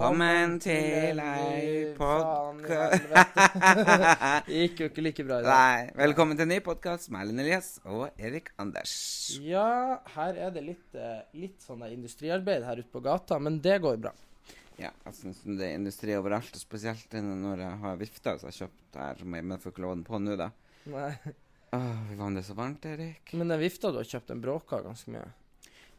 Velkommen til ei podkast Det gikk jo ikke like bra i dag. Nei, velkommen til en ny podkast med Erlend Elias og Erik Anders. Ja, her er det litt, eh, litt sånn industriarbeid her ute på gata, men det går bra. Ja, jeg syns det er industri overalt, og spesielt når jeg har vifta som jeg har kjøpt her, jeg men får ikke lov den på nå, da. Nei. Åh, var det så varmt, Erik. Men den vifta du har kjøpt, den bråka ganske mye.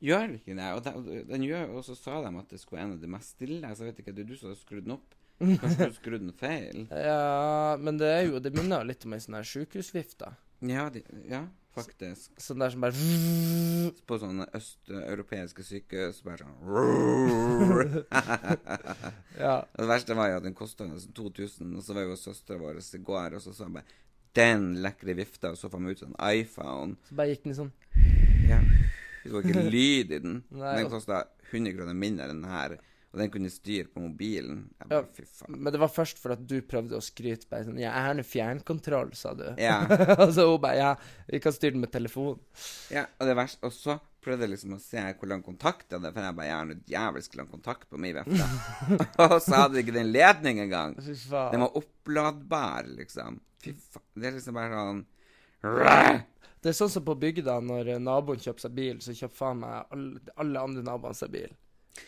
Gjør ikke det? Og de, den gjør, og så sa de at det skulle være en av de mest stille, så jeg vet ikke, det er du som har skrudd den opp. Kanskje du har skrudd den feil? Ja, men det er jo Det minner jo litt om ei sånn her sjukehusvifte. Ja, de, ja faktisk. Sånn der som bare På sånne østeuropeiske sykehus bare sånn Ja. Det verste var jo at den kosta 2000, og så var jo søstera vår i går, og så sa hun bare Den lekre vifta, og så får man ut en iPhone. Så bare gikk den sånn Ja. Det var ikke lyd i den. Nei, den kosta 100 kroner mindre enn den her, og den kunne styre på mobilen. Jeg Ja, bare, fy faen. Men det var først for at du prøvde å skryte. Bare sånn 'Jeg har nå fjernkontroll', sa du. Ja. og så hun bare 'Ja, vi kan styre den med telefon'. ja, og det verste Og så prøvde jeg liksom å se hvor lang kontakt jeg hadde, for jeg bare jeg har noe djevelsk lang kontakt på min vifte. og så hadde ikke den ledning engang. Fy faen. Den var oppladbar, liksom. Fy faen. Det er liksom bare sånn! Det er sånn som på bygda, når eh, naboen kjøper seg bil, så kjøper faen meg alle, alle andre naboene seg bil.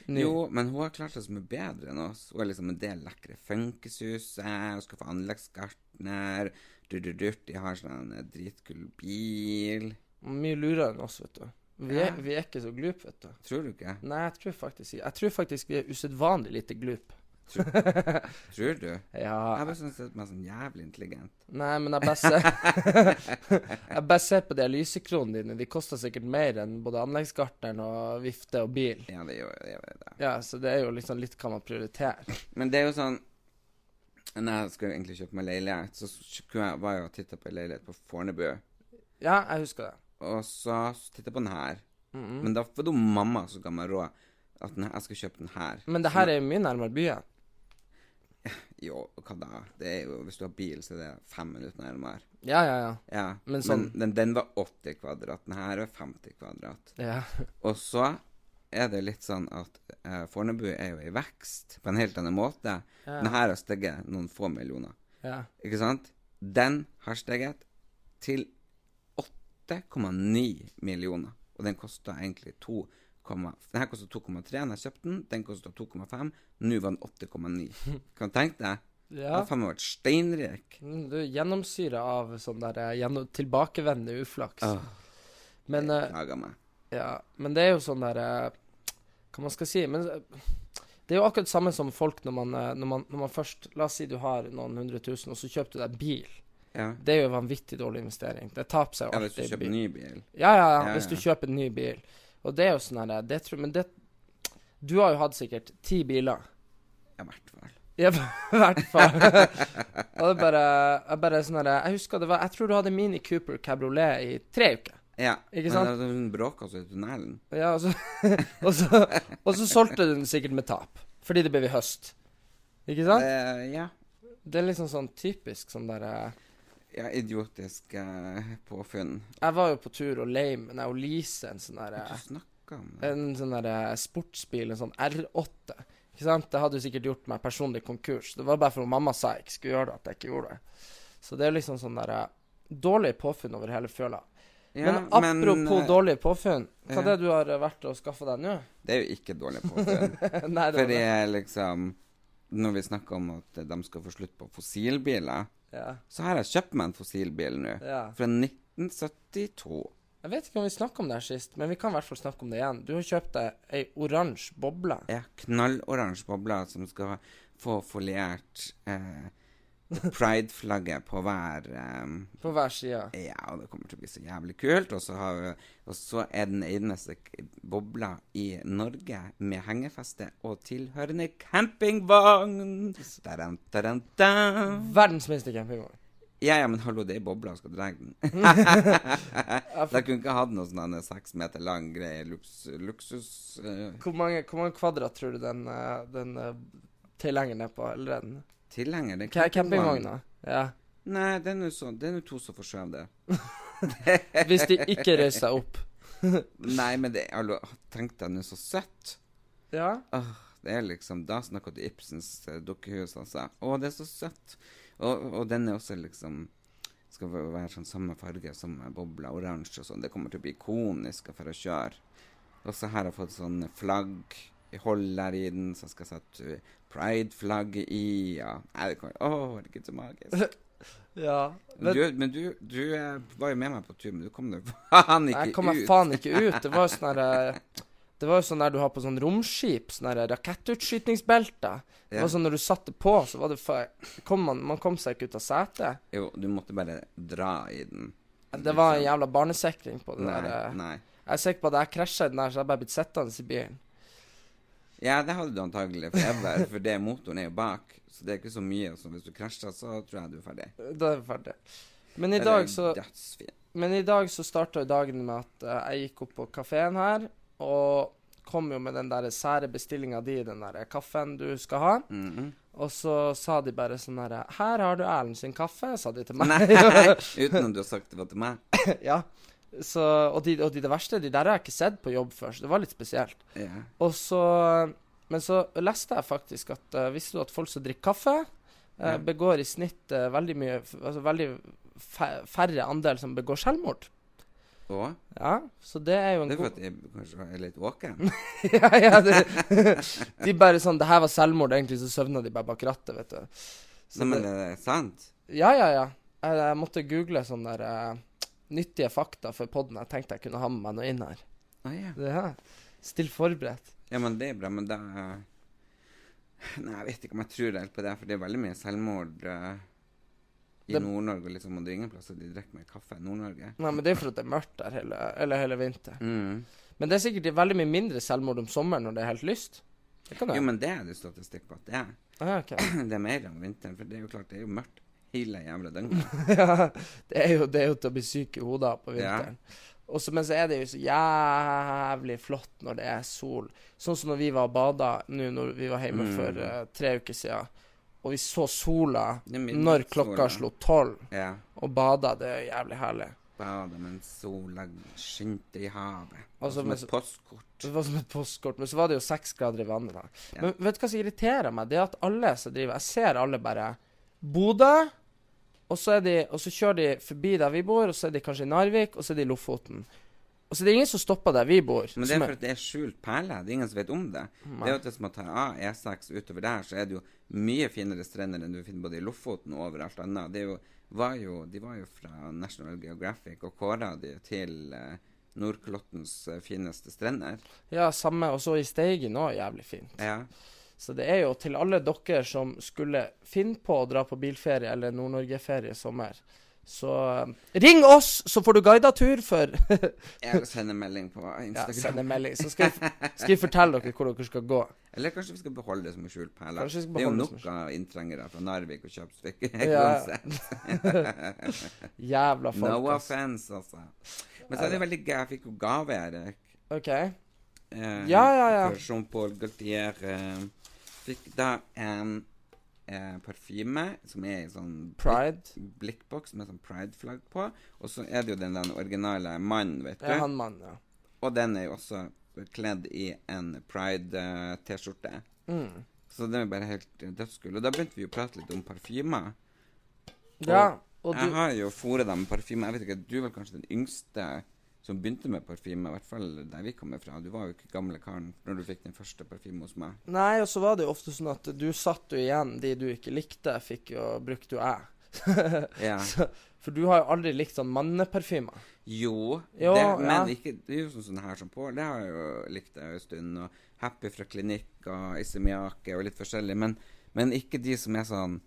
Ny. Jo, men hun har klart seg så mye bedre enn oss. Hun er liksom en del lekre funkishuset, hun skal få anleggsgartner, de har sånn en dritkul bil. Mye lurere enn oss, vet du. Vi er, vi er ikke så glup, vet du. Tror du ikke? Nei, jeg tror faktisk Jeg tror faktisk vi er usedvanlig lite glup. Tror du? Ja Jeg bare syns Jeg er sånn jævlig intelligent. Nei, men jeg bare ser Jeg bare ser på de lysekronene dine. De koster sikkert mer enn både anleggsgartneren og vifte og bil. Ja, det gjør det. Det. Ja, så det er jo liksom litt hva man prioriterer. Men det er jo sånn Når jeg skulle egentlig kjøpe meg leilighet, så jeg, var jeg og titta på en leilighet på Fornebu. Ja, jeg husker det. Og så titta jeg på den her. Mhm. Men da var det jo mamma som ga meg råd at den, jeg skal kjøpe den her. Men det her er jo mye nærmere byen. Jo, hva da? Det er jo, hvis du har bil, så er det fem minutter nærmere. Ja, ja, ja. Ja, Men men, sånn- den, den var 80 kvadrat. Den her er 50 kvadrat. ja. Og så er det litt sånn at eh, Fornebu er jo i vekst på en helt annen måte. Ja. Den her har steget noen få millioner. ja. Ikke sant? Den har steget til 8,9 millioner. Og den kosta egentlig 2, Den her kosta 2,3 da jeg kjøpte den. Den kosta 2,5. Nå var den 8,9. Kan du tenke deg? Jeg ja. har faen meg vært steinrik. Mm, Du er gjennomsyra av sånn der eh, gjennom, tilbakevendende uflaks. Oh, Men det eh, plager meg. Ja, men det er jo sånn der eh, Hva man skal si Men det er jo akkurat samme som folk når man, når man, når man først La oss si du har noen hundre tusen, og så kjøper du deg bil. Ja. Det er jo en vanvittig dårlig investering. Det taper seg jo ja, hvis du kjøper bil. ny bil. Ja, ja, ja, Ja, hvis du kjøper en ny bil. Og det er jo sånn her det tror, Men det Du har jo hatt sikkert ti biler. I hvert fall. Ja, i hvert fall. og det bare, jeg bare sånn her Jeg husker det var Jeg tror du hadde Mini Cooper cabriolet i tre uker. Ja, Ikke men sant? det- Hun bråka så i tunnelen. Ja, og så, og, så, og så solgte du den sikkert med tap. Fordi det ble i høst. Ikke sant? Uh, ja. Det er liksom sånn typisk sånn der eh, ja, idiotisk eh, påfunn. Jeg var jo på tur og lei meg og Lise en sånn der Du eh, snakker om det. En sånn der eh, sportsbil, en sånn R8. Ikke sant? Det hadde jo sikkert gjort meg personlig konkurs. Det var bare for at mamma sa jeg ikke skulle gjøre det, at jeg ikke gjorde det. Så det er liksom sånn der eh, Dårlig påfunn over hele fjøla. Ja, men apropos men, dårlig påfunn, hva ja. er det du har eh, vært og skaffa deg nå? Det er jo ikke dårlig påfunn. Nei, det Fordi det. liksom Når vi snakker om at de skal få slutt på fossilbiler, Ja. så her har jeg kjøpt meg en fossilbil nå. ja. Fra 1972. Jeg vet ikke om vi snakka om det her sist, men vi kan i hvert fall snakke om det igjen. Du har kjøpt deg ei oransje boble. Ja, knalloransje boble som skal få foliert eh, Pride-flagget på hver um, På hver side. Ja, og det kommer til å bli så jævlig kult. Og så, har og så er den eneste bobla i Norge med hengefeste og tilhørende campingvogn. Daran, daran, daran. Verdens minste campingvogn. Ja, ja, men hallo, det er bobla, skal du dra den? De kunne ikke hatt noe sånn en seks meter lang greie, luks, luksus Uh. Hvor mange, hvor mange kvadrat tror du den, eh, den eh, tilhengeren er på? Eller den tilhenger. Er Ca- campingvogna? Ja. Nei, det er nå er to som får skjøve det. Hvis de ikke reiser seg opp. Nei, men det er tenk deg nå så søtt. Ja. Åh, det er liksom Da snakker du Ibsens eh, dukkehus, altså. Å, det er så søtt. Og, og den er også liksom Skal være sånn samme farge som bobla, oransje og sånn. Det kommer til å bli ikonisk for å kjøre. Også her har jeg fått sånn flagg holder i den, så skal sette pride-flagget i. Ja. Nei, det kommer Å, herregud, så magisk. ja. Men, du, men du, du eh, var jo med meg på tur, men du kom deg faen ikke ut. Jeg kom meg faen ikke ut. Det var jo sånn der, eh, Det var jo sånn der du har på sånn romskip, sånn der rakettutskytingsbelter. Det Ja. var sånn når du satte på, så var det for, kom man, man kom seg ikke ut av setet. Jo, du måtte bare dra i den. Det var en jævla barnesikring på det Nei, der. eh. nei. Jeg er sikker på at jeg krasja i den der, så jeg bare blitt sittende i bilen. Ja, det hadde du antagelig forever, for det motoren er jo bak. Så det er ikke så mye. Så hvis du krasjer, så tror jeg du er ferdig. Da er vi ferdig. Men i dag så Dødsfin. Men i dag så starta dagen med at uh, jeg gikk opp på kafeen her, og kom jo med den der sære bestillinga di, den der kaffen du skal ha. Mhm. Og så sa de bare sånn herre 'Her har du Erlend sin kaffe', sa de til meg. Nei, utenom du har sagt det var til meg. ja. Så, og, de, og de, det verste, de der har jeg ikke sett på jobb før, så det var litt spesielt. Yeah. Og så Men så leste jeg faktisk at uh, visste du at folk som drikker kaffe, uh, yeah. begår i snitt uh, veldig mye Altså veldig færre andel som begår selvmord. Og Ja, så det er jo en god det er for at jeg kanskje er litt våken. ja, ja, det, De bare sånn 'Det her var selvmord', egentlig så søvna de bare bak rattet, vet du. Så Nei, men det, er det sant? ja, ja, ja. Jeg, jeg måtte google sånne der, eh, nyttige fakta for poden. Jeg tenkte jeg kunne ha med meg noe inn her. Ah, ja. Det her. Still forberedt. Ja, men det er bra, men da Nei, jeg vet ikke om jeg tror helt på det, for det er veldig mye selvmord uh, i Det- Nord-Norge. Liksom, og det er ingen plasser de drikker mer kaffe enn Nord-Norge. Nei, men det er for at det er mørkt der hele, eller hele vinteren. Mm. Men det er sikkert veldig mye mindre selvmord om sommeren når det er helt lyst. Det kan Jo, men det er det statistikk på at det er. Ah, okay. Det er mer om vinteren, for det er jo klart, det er jo mørkt hele jævla døgnet. ja, det er, jo, det er jo til å bli syk i hodet på vinteren. Ja. Også, men så er det jo så jævlig flott når det er sol. Sånn som når vi var og bada nå når vi var hjemme Mm. for uh, tre uker siden. Og vi så sola når klokka klokka slo tolv, Ja. og bada. Det er jævlig herlig. Bada mens sola skinte i havet. Altså, som men et postkort. Det var som et postkort. Men så var det jo seks grader i vannet. Ja. Men vet du hva som irriterer meg? Det er at alle som driver Jeg ser alle bare Bodø, og så, de, og så kjører de forbi der vi bor, og så er de kanskje i Narvik, og så er de i Lofoten. Og så er det ingen som stopper der vi bor. Men det er for at det er skjult perle. Det er ingen som vet om det. Det er jo at Hvis man tar av E6 utover der, så er det jo mye finere strender enn du finner både i Lofoten og overalt annet. Det jo, var jo, de var jo fra National Geographic og kåra de til eh, Nordklottens eh, fineste strender. Ja, samme. Og så i Steigen òg, jævlig fint. Ja. Så det er jo til alle dere som skulle finne på å dra på bilferie eller Nord-Norge-ferie i sommer. Så eh, ring oss, så får du guida tur for Jeg sender melding på Instagram. Ja, sender melding. Så skal jeg, skal jeg fortelle dere hvor dere skal gå. Eller kanskje vi skal beholde det som en skjult perle. Vi Det er jo nok av inntrengere fra Narvik og Kjøpsvik. Ja. Jævla folk. No offence, offense, altså. Men så er det veldig gøy. Jeg fikk jo gave, Erik. OK. Eh, Ja, ja, ja. Jean-Paul Gaultier eh, fikk da en eh, parfyme som er i sånn Pride. blikk- blikkboks med sånn pride-flagg på. Og så er det jo den, den originale mannen, vet du. Ja, han mannen, ja. Og den er jo også kledd i en pride-T-skjorte. Mm. Så den er bare helt eh. Og da begynte vi jo å prate litt om parfymer. Ja, og Jeg du har jo fôret dem med parfyme. Jeg vet ikke, Du er vel kanskje den yngste som begynte med parfyme, i hvert fall der vi kommer fra. Du var jo ikke gamle karen når du fikk den første parfyme hos meg. Nei, og så var det jo ofte sånn at du satt jo igjen de du ikke likte, fikk jo brukt jo jeg. Ja. Så, for du har jo aldri likt sånn manneparfymer. Jo, Jo, det, ja. men ikke, det er jo sånn, sånn her som Pål. Det har jeg jo likt en stund. Og Happy fra klinikk og Isemiake og litt forskjellig. Men, men ikke de som er sånn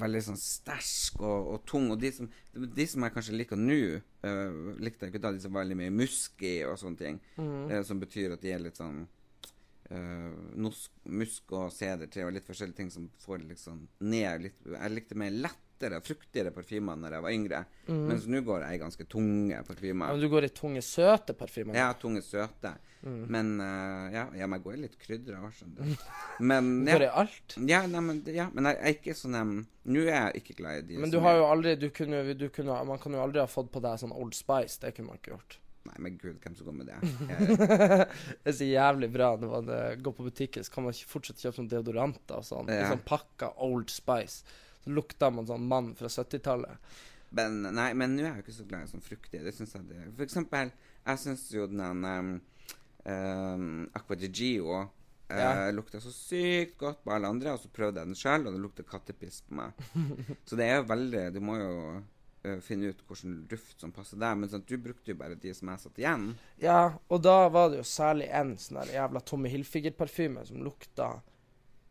veldig sånn sterk og, og tung. Og de som, de som jeg kanskje liker nå, uh, likte jeg ikke da. De som var veldig mye musky og sånne ting. Eh, som betyr at de er litt sånn uh, nosk, musk og sedertre og litt forskjellige ting som får det liksom ned litt Jeg likte mer lettere, fruktigere parfymer når jeg var yngre. Mens nå går jeg i ganske tunge parfymer. Ja, men du går i tunge, søte parfymer. Ja, tunge, søte. Mm. Men uh, ja, jeg går i litt krydder òg, skjønner du. Men går i ja, alt. ja, nei, men, ja, men jeg er ikke sånn um, Nå er jeg ikke glad i de Men du har er- jo aldri du kunne, du kunne, Man kan jo aldri ha fått på deg sånn Old Spice. Det kunne man ikke gjort. Nei, men gud, hvem som går med det? Jeg, Det er så jævlig bra når man eh, går på butikken, så kan man fortsatt kjøpe sånn deodoranter og sånn. Ja. Sånn pakka Old Spice. Så lukter man sånn mann fra 70-tallet. men nei, men nå er jeg jo ikke så glad i sånn fruktig. Det syns jeg det For eksempel, jeg syns jo den um, um, Aqua de Gio eh, Ja. lukta så sykt godt på alle andre, og så prøvde jeg den sjøl, og det lukta kattepiss på meg. så det er jo veldig Du må jo uh, finne ut hvilken duft som passer deg. Men sånn, du brukte jo bare de som jeg satt igjen. Ja, og da var det jo særlig en sånn jævla Tommy Hilfiger-parfyme som lukta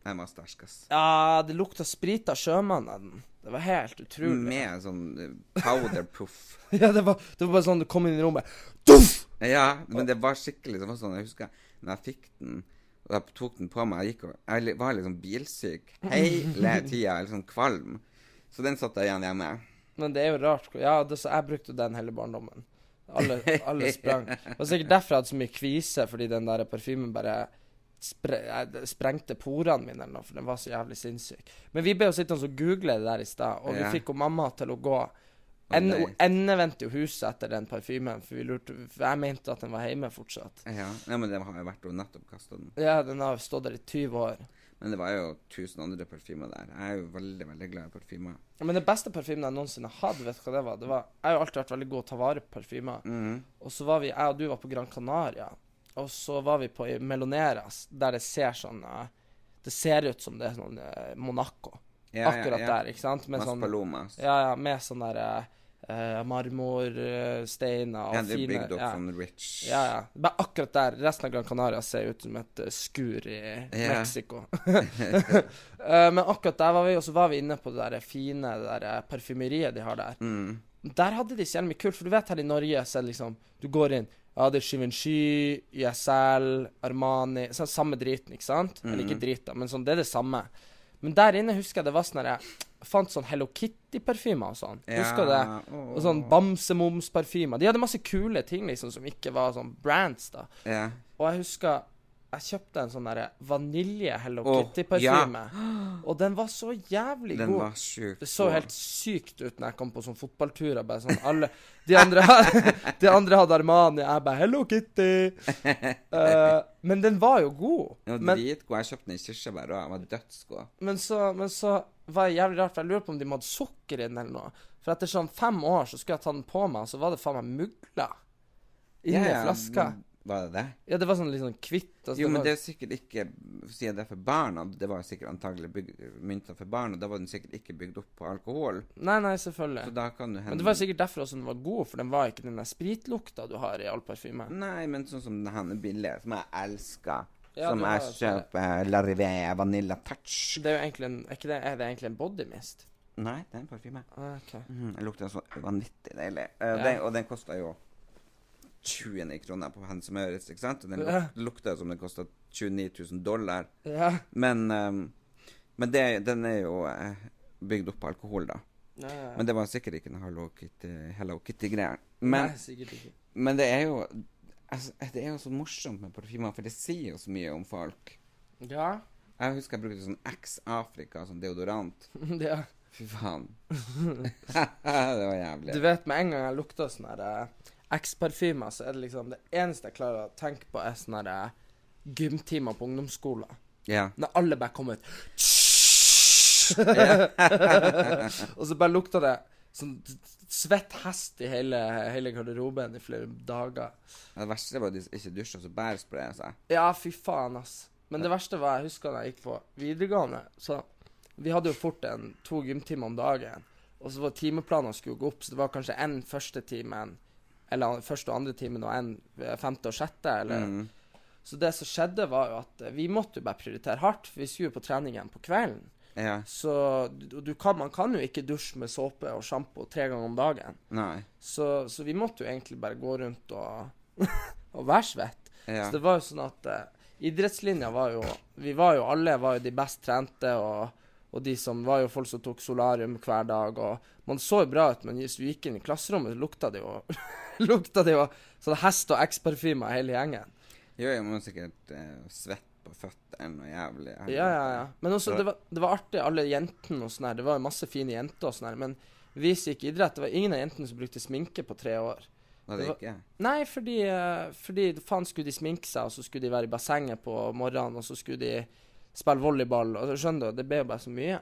Den var sterk, ass. Ja, det lukta sprit av sjømann av den. Det var helt utrolig. Med sånn eh, powder-puff. Ja, det var, det var bare sånn du kom inn i rommet Duff! Ja, men det var skikkelig det var sånn, Jeg husker når jeg fikk den og jeg tok den på meg Jeg, gikk og, jeg var liksom bilsyk hele tida. liksom kvalm. Så den satt jeg igjen hjemme. Men det er jo rart. Ja, det, så jeg brukte den hele barndommen. Alle, alle sprang. Det var sikkert derfor jeg hadde så mye kvise, fordi den der parfymen bare spre, sprengte porene mine, eller noe, for den var så jævlig sinnssyk. Men vi ble jo sittende og google det der i stad, og vi Ja. fikk jo mamma til å gå Å, en- nei. Hun endevendte jo huset etter den parfymen, for, vi lurte, for jeg mente at den var hjemme fortsatt. Ja, ja men det har jo vært og nettopp kasta den. Ja, den har stått der i 20 år. Men det var jo tusen andre parfymer der. Jeg er jo veldig, veldig glad i parfymer. Men den beste parfymen jeg noensinne hadde, vet du hva det var? Det var jeg har jo alltid vært veldig god til å ta vare på parfymer. Mhm. Og så var vi, jeg og du var på Gran Canaria. Og så var vi på Meloneras, der det ser sånn eh, Det ser ut som det er sånn eh, Monaco. Ja, Akkurat ja, ja. der, ikke sant? Med Mas sånn Palomas. Ja, ja, med sånn der eh, marmorsteiner og Ja, det er bygd opp ja. sånn rich. Ja, ja. Bare akkurat der. Resten av Gran Canaria ser ut som et eh, skur i yeah. Mexico. uh, men akkurat der var vi, og så var vi inne på det der fine det der eh, parfymeriet de har der. Mm. Der hadde de så mye kult, for du vet her i Norge så er det liksom Du går inn Ja, det er Givenchy, YSL, Armani sånn Samme driten, ikke sant? Eller Mm. ikke drit, da, men sånn, det er det samme. Men der inne husker jeg det var sånn Jeg fant sånn Hello Kitty-parfymer og sånn. Husker du det? Og sånn Bamsemums-parfymer. De hadde masse kule ting liksom som ikke var sånn brands, da. Ja. Og jeg husker jeg kjøpte en sånn derre vanilje Hello Kitty-parfyme. Og den var så jævlig Den god. var sjukt Det så helt sykt ut når jeg kom på sånn fotballturer. Bare sånn alle De andre, de andre hadde Armani, jeg bare Hello Kitty. Uh, men den var jo god. Den var dritgod. Jeg kjøpte den i kirsebær òg. Den var dødsgod. men, så, men så var det jævlig rart, for jeg lurer på om de måtte sukker i den eller noe. For etter sånn fem år så skulle jeg ta den på meg, og så var det faen meg mugler inni yeah, ja, flaska. men Var det det? Ja, det var sånn litt sånn kvitt. Altså, Jo, men var, det er sikkert ikke Siden det er for barna, det var sikkert antagelig bygd, mynta for barn, og da var den sikkert ikke bygd opp på alkohol. Nei, nei, selvfølgelig. Så da kan du hende Men det var sikkert derfor også den var god, for den var ikke den der spritlukta du har i all parfyme. Nei, men sånn som denne billige, som jeg elsker. Ja, som jeg har- kjøper Larivé Vanilla Touch. Det er jo egentlig en, er, det, er det egentlig en body mist? Nei, det er en parfyme. Okay. ok. den det lukter så vanvittig deilig. Uh, Ja. den, og den kosta jo 29 kroner på Hennes Møres, ikke sant? Den luk, lukta som den kosta 29 000 dollar. Ja. Men, um, men det, den er jo eh, bygd opp på alkohol, da. Ja, ja. Men det var sikkert ikke noe Hello Kitty- Kitty-greier. Men, sikkert ikke. men det er jo altså, Det er jo så morsomt med parfymer, for det sier jo så mye om folk. Ja. Jeg husker jeg brukte sånn X-Afrika som deodorant. ja. Fy faen. det var jævlig. Du vet, med en gang jeg lukter sånn her eh, X-parfymer, så er det liksom Det eneste jeg klarer å tenke på, er sånne eh, gymtimer på ungdomsskolen. Ja. Når alle bare kommer ut Og så bare lukter det sånn svett hest i hele, hele garderoben i flere dager. Det verste var at de ikke dusja, så bærsprayer seg. Ja, fy faen, ass. Men det verste var, jeg husker da jeg gikk på videregående, så vi hadde jo fort en to gymtimer om dagen. Og så var timeplanene skulle gå opp, så det var kanskje én første timen, eller første og andre timen, og en eh, femte og sjette, eller Mm. Så det som skjedde, var jo at eh, vi måtte jo bare prioritere hardt, for vi skulle jo på trening igjen på kvelden. Ja. Så du, du kan, man kan jo ikke dusje med såpe og sjampo tre ganger om dagen. Så, så vi måtte jo egentlig bare gå rundt og, og være svett. Ja. Så det var jo sånn at eh, idrettslinja var jo Vi var jo alle var jo de best trente, og, og de som var jo folk som tok solarium hver dag. Og man så jo bra ut, men hvis du gikk inn i klasserommet, lukta det jo Lukta det jo sånn hest- og X-parfymer hele gjengen. Jo, jeg må sikkert eh, svette på føttene og jævlig. Ja, ja, ja. Men også, det var, det var artig, alle jentene og sånn her. Det var masse fine jenter og sånn her. Men vi som gikk idrett, det var ingen av jentene som brukte sminke på tre år. Var det det var- ikke? Nei, fordi, eh, fordi faen skulle de sminke seg, og så skulle de være i bassenget på morgenen, og så skulle de spille volleyball, og så skjønner du, det ble jo bare så mye.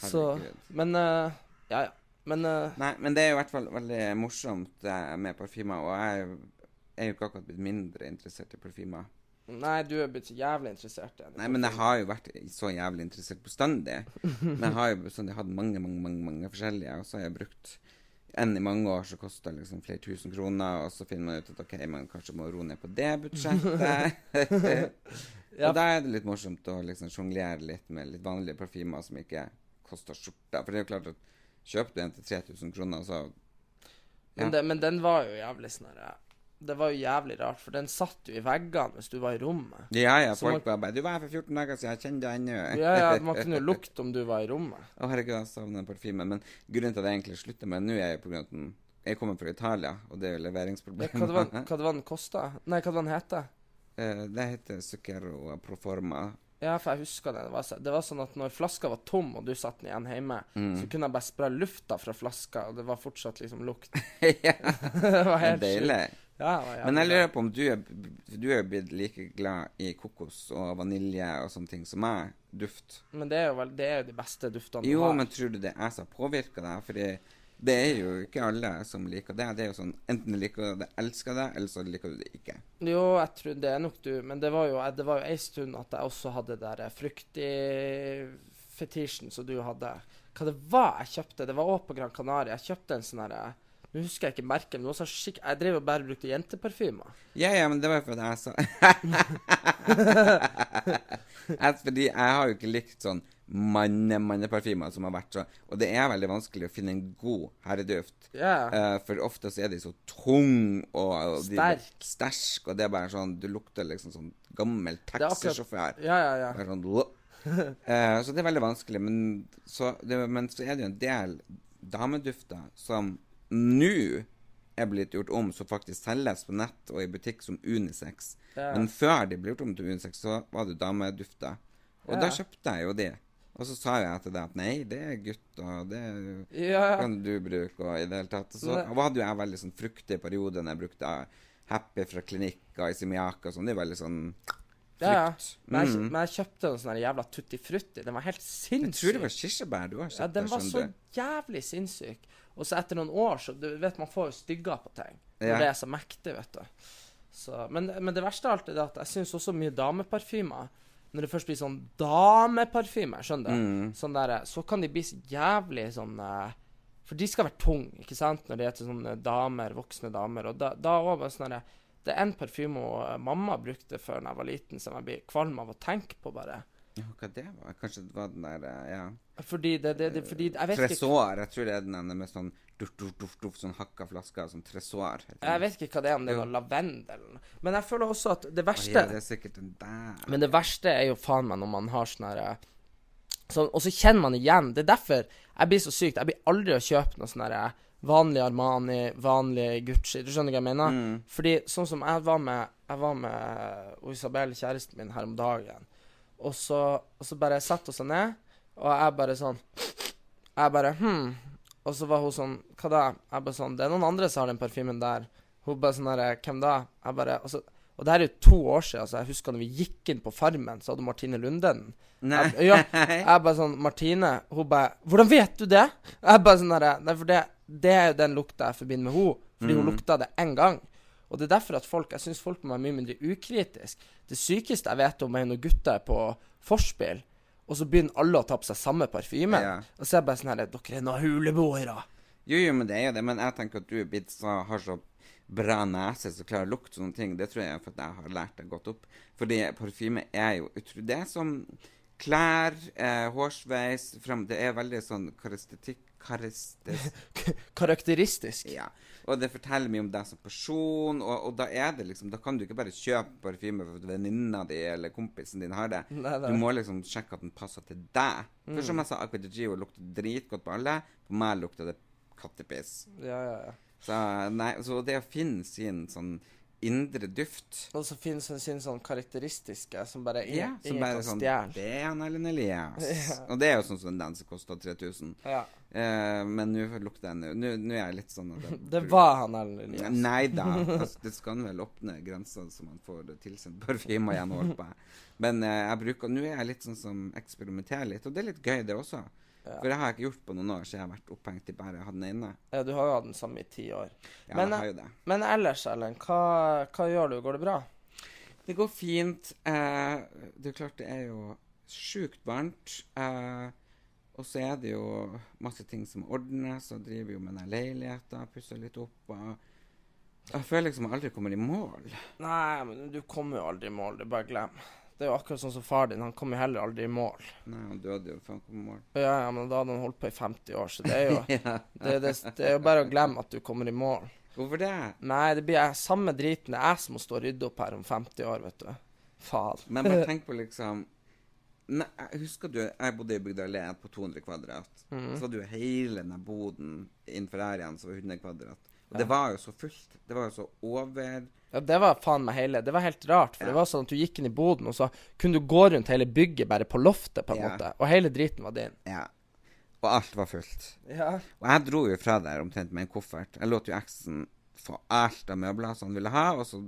Så Men uh, Ja, ja. Men uh, Nei, men det er jo i hvert fall veldig morsomt eh, med parfymer, og jeg er jo- ikke akkurat blitt mindre interessert i parfymer. Nei, du er blitt så jævlig interessert. Nei, men jeg har jo vært så jævlig interessert bestandig. Men jeg har jo bestandig hatt mange, mange, mange, mange forskjellige, og så har jeg brukt en i mange år som koster liksom flere tusen kroner, og så finner man ut at OK, man kanskje må roe ned på det budsjettet. Ja. Og da er det litt morsomt å liksom sjonglere litt med litt vanlige parfymer som ikke koster skjorta. For det er jo klart at kjøper du en til 3000 kroner, så Men, det, men den var jo jævlig sånn Det var jo jævlig rart, for den satt jo i veggene hvis du var i rommet. Ja, ja, Så folk var bare 'Du var her for 14 dager siden, jeg kjenner deg ennå'. Ja, ja, man kunne jo lukte om du var i rommet. Å, herregud, jeg savner parfymen. Men grunnen til at jeg egentlig slutter med nå, er jo av at den Jeg kommer fra Italia, og det er jo Ja, leveringsproblemer. det hva det var den kosta? Nei, hva det var den heter? Uh, det heter Zucchero Proforma. Ja, for jeg husker det. Det var, så- det var sånn at når flaska var tom, og du satt den igjen hjemme, Mm. så kunne jeg bare spraye lufta fra flaska, og det var fortsatt liksom lukt. ja, det var helt deilig. Ja, var Men jeg lurer på om du er, du er blitt like glad i kokos og vanilje og sånne ting som meg. Duft. Men det er jo vel, det er jo de beste duftene du Jo, har. men tror du det er som påvirker deg? Fordi det er jo ikke alle som liker det. Det er jo sånn Enten liker du det, elsker det, eller så liker du det ikke. Jo, jeg tror det er nok du, men det var jo, det var jo en stund at jeg også hadde der fruktig-fetisjen som du hadde. Hva det var jeg kjøpte? Det var òg på Gran Canaria. Jeg kjøpte en sånn herre Nå husker jeg ikke merket, men sånn skikk... Jeg drev og bare brukte jenteparfymer. Ja, ja, men det var fordi jeg sa Fordi jeg har jo ikke likt sånn manne-manneparfymer som har vært så Og det er veldig vanskelig å finne en god herreduft. Yeah. Uh, for ofte så er de så tung og, og de- Sterk. sterk, og det er bare sånn Du lukter liksom sånn gammel taxisjåfør. Ja, ja, ja. Sånn. Eh, så det er veldig vanskelig. Men så, det, men så er det jo en del damedufter som nå er blitt gjort om, som faktisk selges på nett og i butikk som unisex. Yeah. Men før de ble gjort om til unisex, så var det damedufter. Og yeah. da kjøpte jeg jo de. Og så sa jeg etter deg at nei, det er gutt, og det Ja. kan du bruke, og i det hele tatt. Så Men- hadde jo jeg veldig sånn fruktig periode når jeg brukte Happy fra klinikk og Isimiaka og sånn. Det er veldig sånn ja, ja. frukt. Men, jeg, Mm. men jeg kjøpte en sånn jævla tutti frutti. Den var helt Jeg tror det var kirsebær du har kjøpt. Ja, den var så jævlig sinnssyk. Og så etter noen år, så du vet man får jo stygger på ting. Når Ja. det er så mektig, vet du. Så, men, men det verste av alt er at jeg syns også mye dameparfymer Når det først blir sånn dameparfyme, skjønner du, Mm. sånn der, så kan de bli så jævlig sånn eh, For de skal være tunge, ikke sant, når de er til sånne damer, voksne damer. Og da, da også bare sånn derre Det er en parfyme eh, mamma brukte før jeg var liten, som jeg blir kvalm av å tenke på, bare. Ja, hva det var? Kanskje det var den der eh, ja. Fordi det, det, det fordi Jeg vet Tresor. Jeg tror det er den der med sånn duff, duff, duff, duff, sånn hakka flasker. Sånn tresor. Jeg vet ikke hva det er, om det noe lavendel. Men jeg føler også at det verste verste ja, det er sikkert den der. Men det verste er jo faen meg når man har sånn herre sånn, Og så kjenner man igjen. Det er derfor jeg blir så sykt. Jeg blir aldri å kjøpe noe sånn herre vanlig Armani, vanlig Gucci. Du skjønner hva jeg mener? Mm. Fordi sånn som jeg var med Jeg var med Isabel, kjæresten min, her om dagen. Og så, og så bare satte hun seg ned, og jeg bare sånn Jeg bare Hm. Og så var hun sånn Hva da? Jeg bare sånn Det er noen andre som har den parfymen der. Hun bare sånn herre Hvem da? Jeg bare og, så, og det her er jo to år siden, så jeg husker når vi gikk inn på Farmen, så hadde Martine Lunden. Nei. Jeg, ja, jeg bare sånn Martine Hun bare 'Hvordan vet du det?' Jeg bare sånn herre Nei, for det, det er jo den lukta jeg forbinder med henne. Fordi hun lukta det én gang. Og det er derfor at folk Jeg syns folk må være mye mindre ukritisk. Det sykeste jeg vet om, er når gutter er på forspill, og så begynner alle å ta på seg samme parfyme. Ja. Og så er jeg bare sånn her 'Dere er noen huleboere'. Jo, jo, men det er jo det. Men jeg tenker at du er blitt så, har så bra nese som klarer å lukte sånne ting. Det tror jeg er fordi jeg har lært deg godt opp. Fordi parfyme er jo utrolig Det er som Klær, eh, hårsveis frem, Det er veldig sånn karistikk karistisk, Karakteristisk. ja. Og det forteller mye om deg som person, og, og da er det liksom Da kan du ikke bare kjøpe parfyme for at venninna di eller kompisen din har det. Nei, nei. Du må liksom sjekke at den passer til deg. For som jeg sa, Aqua de Gio lukter dritgodt på alle. På meg lukter det kattepiss. Ja, ja, ja. Så, nei, så det å finne sin sånn indre duft Og så finnes det sin sånn karakteristiske som bare er ja, som bare kan sånn. Det er han Ellen Elias. Og det er jo sånn som den som kosta 3000. Ja. Eh, men nå lukter jeg Nå nå er jeg litt sånn at jeg, Det var han Ellen Elias. Nei da. Altså, det skal vel åpne grenser så man får tilsendt parfyme igjen. og på. Men eh, jeg bruker Nå er jeg litt sånn som eksperimenterer litt, og det er litt gøy, det også. For det har jeg ikke gjort på noen år, så jeg har vært opphengt i bare å ha den ene. Ja, du har jo hatt den samme i ti år. Ja, Men, jeg har jo det. Men ellers, Ellen, hva, hva gjør du? Går det bra? Det går fint. Eh, det er klart det er jo sjukt varmt. Eh, og så er det jo masse ting som ordnes, og driver jo med den leiligheta, pusser litt opp. Og jeg føler liksom jeg aldri kommer i mål. Nei, men du kommer jo aldri i mål. Det er bare glem. Det er jo akkurat sånn som far din. Han kom jo heller aldri i mål. Nei, han døde jo før han kom i mål. Ja, ja, men da hadde han holdt på i 50 år, så det er jo Ja. det, det, det er jo bare å glemme at du kommer i mål. Hvorfor det? Nei, det blir jeg, samme driten. Det er jeg som må stå og rydde opp her om 50 år, vet du. Faen. Men bare tenk på liksom Nei, jeg husker du Jeg bodde i Bygda Allé på 200 kvadrat. Mm. Så hadde du hele den boden innenfor her igjen som var 100 kvadrat. Og det var jo så fullt. Det var jo så over Ja, det var faen meg hele Det var helt rart, for det var sånn at du gikk inn i boden, og så kunne du gå rundt hele bygget bare på loftet, på en Ja. måte. Og hele driten var din. Ja. Og alt var fullt. Ja. Og jeg dro jo fra der omtrent med en koffert. Jeg lot jo eksen få alt av møbler som han ville ha, og så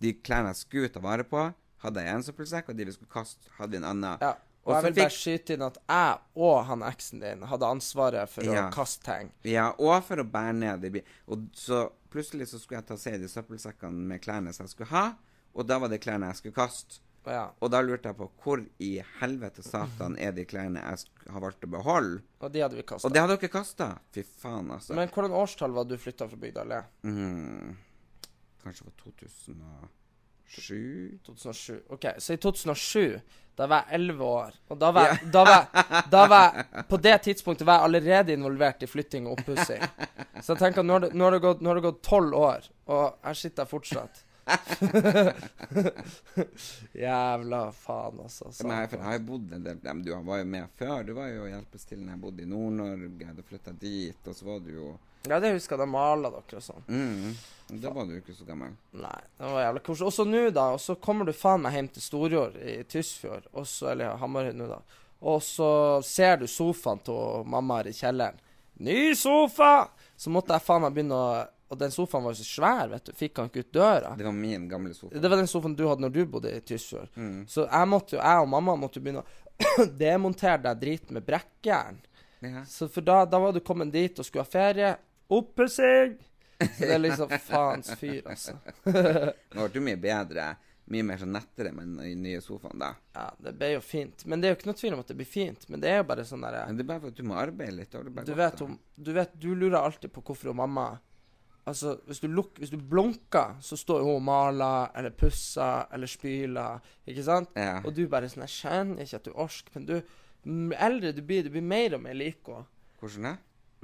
de klærne jeg skulle ta vare på, hadde jeg en søppelsekk, og de vi skulle kaste, hadde vi en annen. ja. Og Og jeg så vil bare skyte inn at jeg og han eksen din hadde ansvaret for Ja. å kaste ting. Ja, og for å bære ned de Og så plutselig så skulle jeg ta se i de søppelsekkene med klærne som jeg skulle ha, og da var det klærne jeg skulle kaste. Ja. Og da lurte jeg på hvor i helvete satan er de klærne jeg har valgt å beholde? Og de hadde vi kasta. Og det hadde dere kasta! Fy faen, altså. Men hvordan årstall var du flytta fra Bygda allé? Mm. Kanskje det var 2007? 2007. OK, så i 2007, da var jeg 11 år. Og da var, jeg- da, var, jeg- da var jeg På det tidspunktet var jeg allerede involvert i flytting og oppussing. Så jeg tenker at nå har det, nå har det gått- tolv år, og her sitter jeg fortsatt. Jævla faen, altså. Men jeg, for jeg har jo bodd en del ja, Du var jo med før. Du var jo hjelpestillende, hjelpes til når jeg bodde i Nord-Norge. Du flytta dit, og så var du jo Ja, det husker jeg. Da mala dere og sånn. mm, Da var du ikke så gammel. Nei, det var jævla koselig. Og så nå, da. Og så kommer du faen meg hjem til Storjord i Tysfjord, og så, eller Hamarøy nå, da. Og så ser du sofaen til mamma her i kjelleren. Ny sofa! Så måtte jeg faen meg begynne å Og den sofaen var jo så svær, vet du. Fikk han ikke ut døra. Det var min gamle sofa. Det var den sofaen du hadde når du bodde i Tysfjord. Så jeg måtte jo, jeg og mamma måtte jo begynne å demontere den driten med brekkjern. Ja. Så for da, da var du kommet dit og skulle ha ferie. Oppussing! Så det er liksom faens fyr, altså. Nå ble du mye bedre. Mye mer sånn nettere med den nye sofaen, da. Ja, det ble jo fint. Men det er jo ikke noe tvil om at det blir fint. Men det er jo bare sånn derre det er bare for at du må arbeide litt. Du, bare Du godt vet om Du vet, du lurer alltid på hvorfor hun mamma Altså, hvis du, luk, hvis du blunker, så står hun og maler, eller pusser, eller spyler, ikke sant? Ja. Og du bare sånn Jeg kjenner ikke at du orker, men du eldre du blir, du blir mer og mer lik henne. Hvordan det?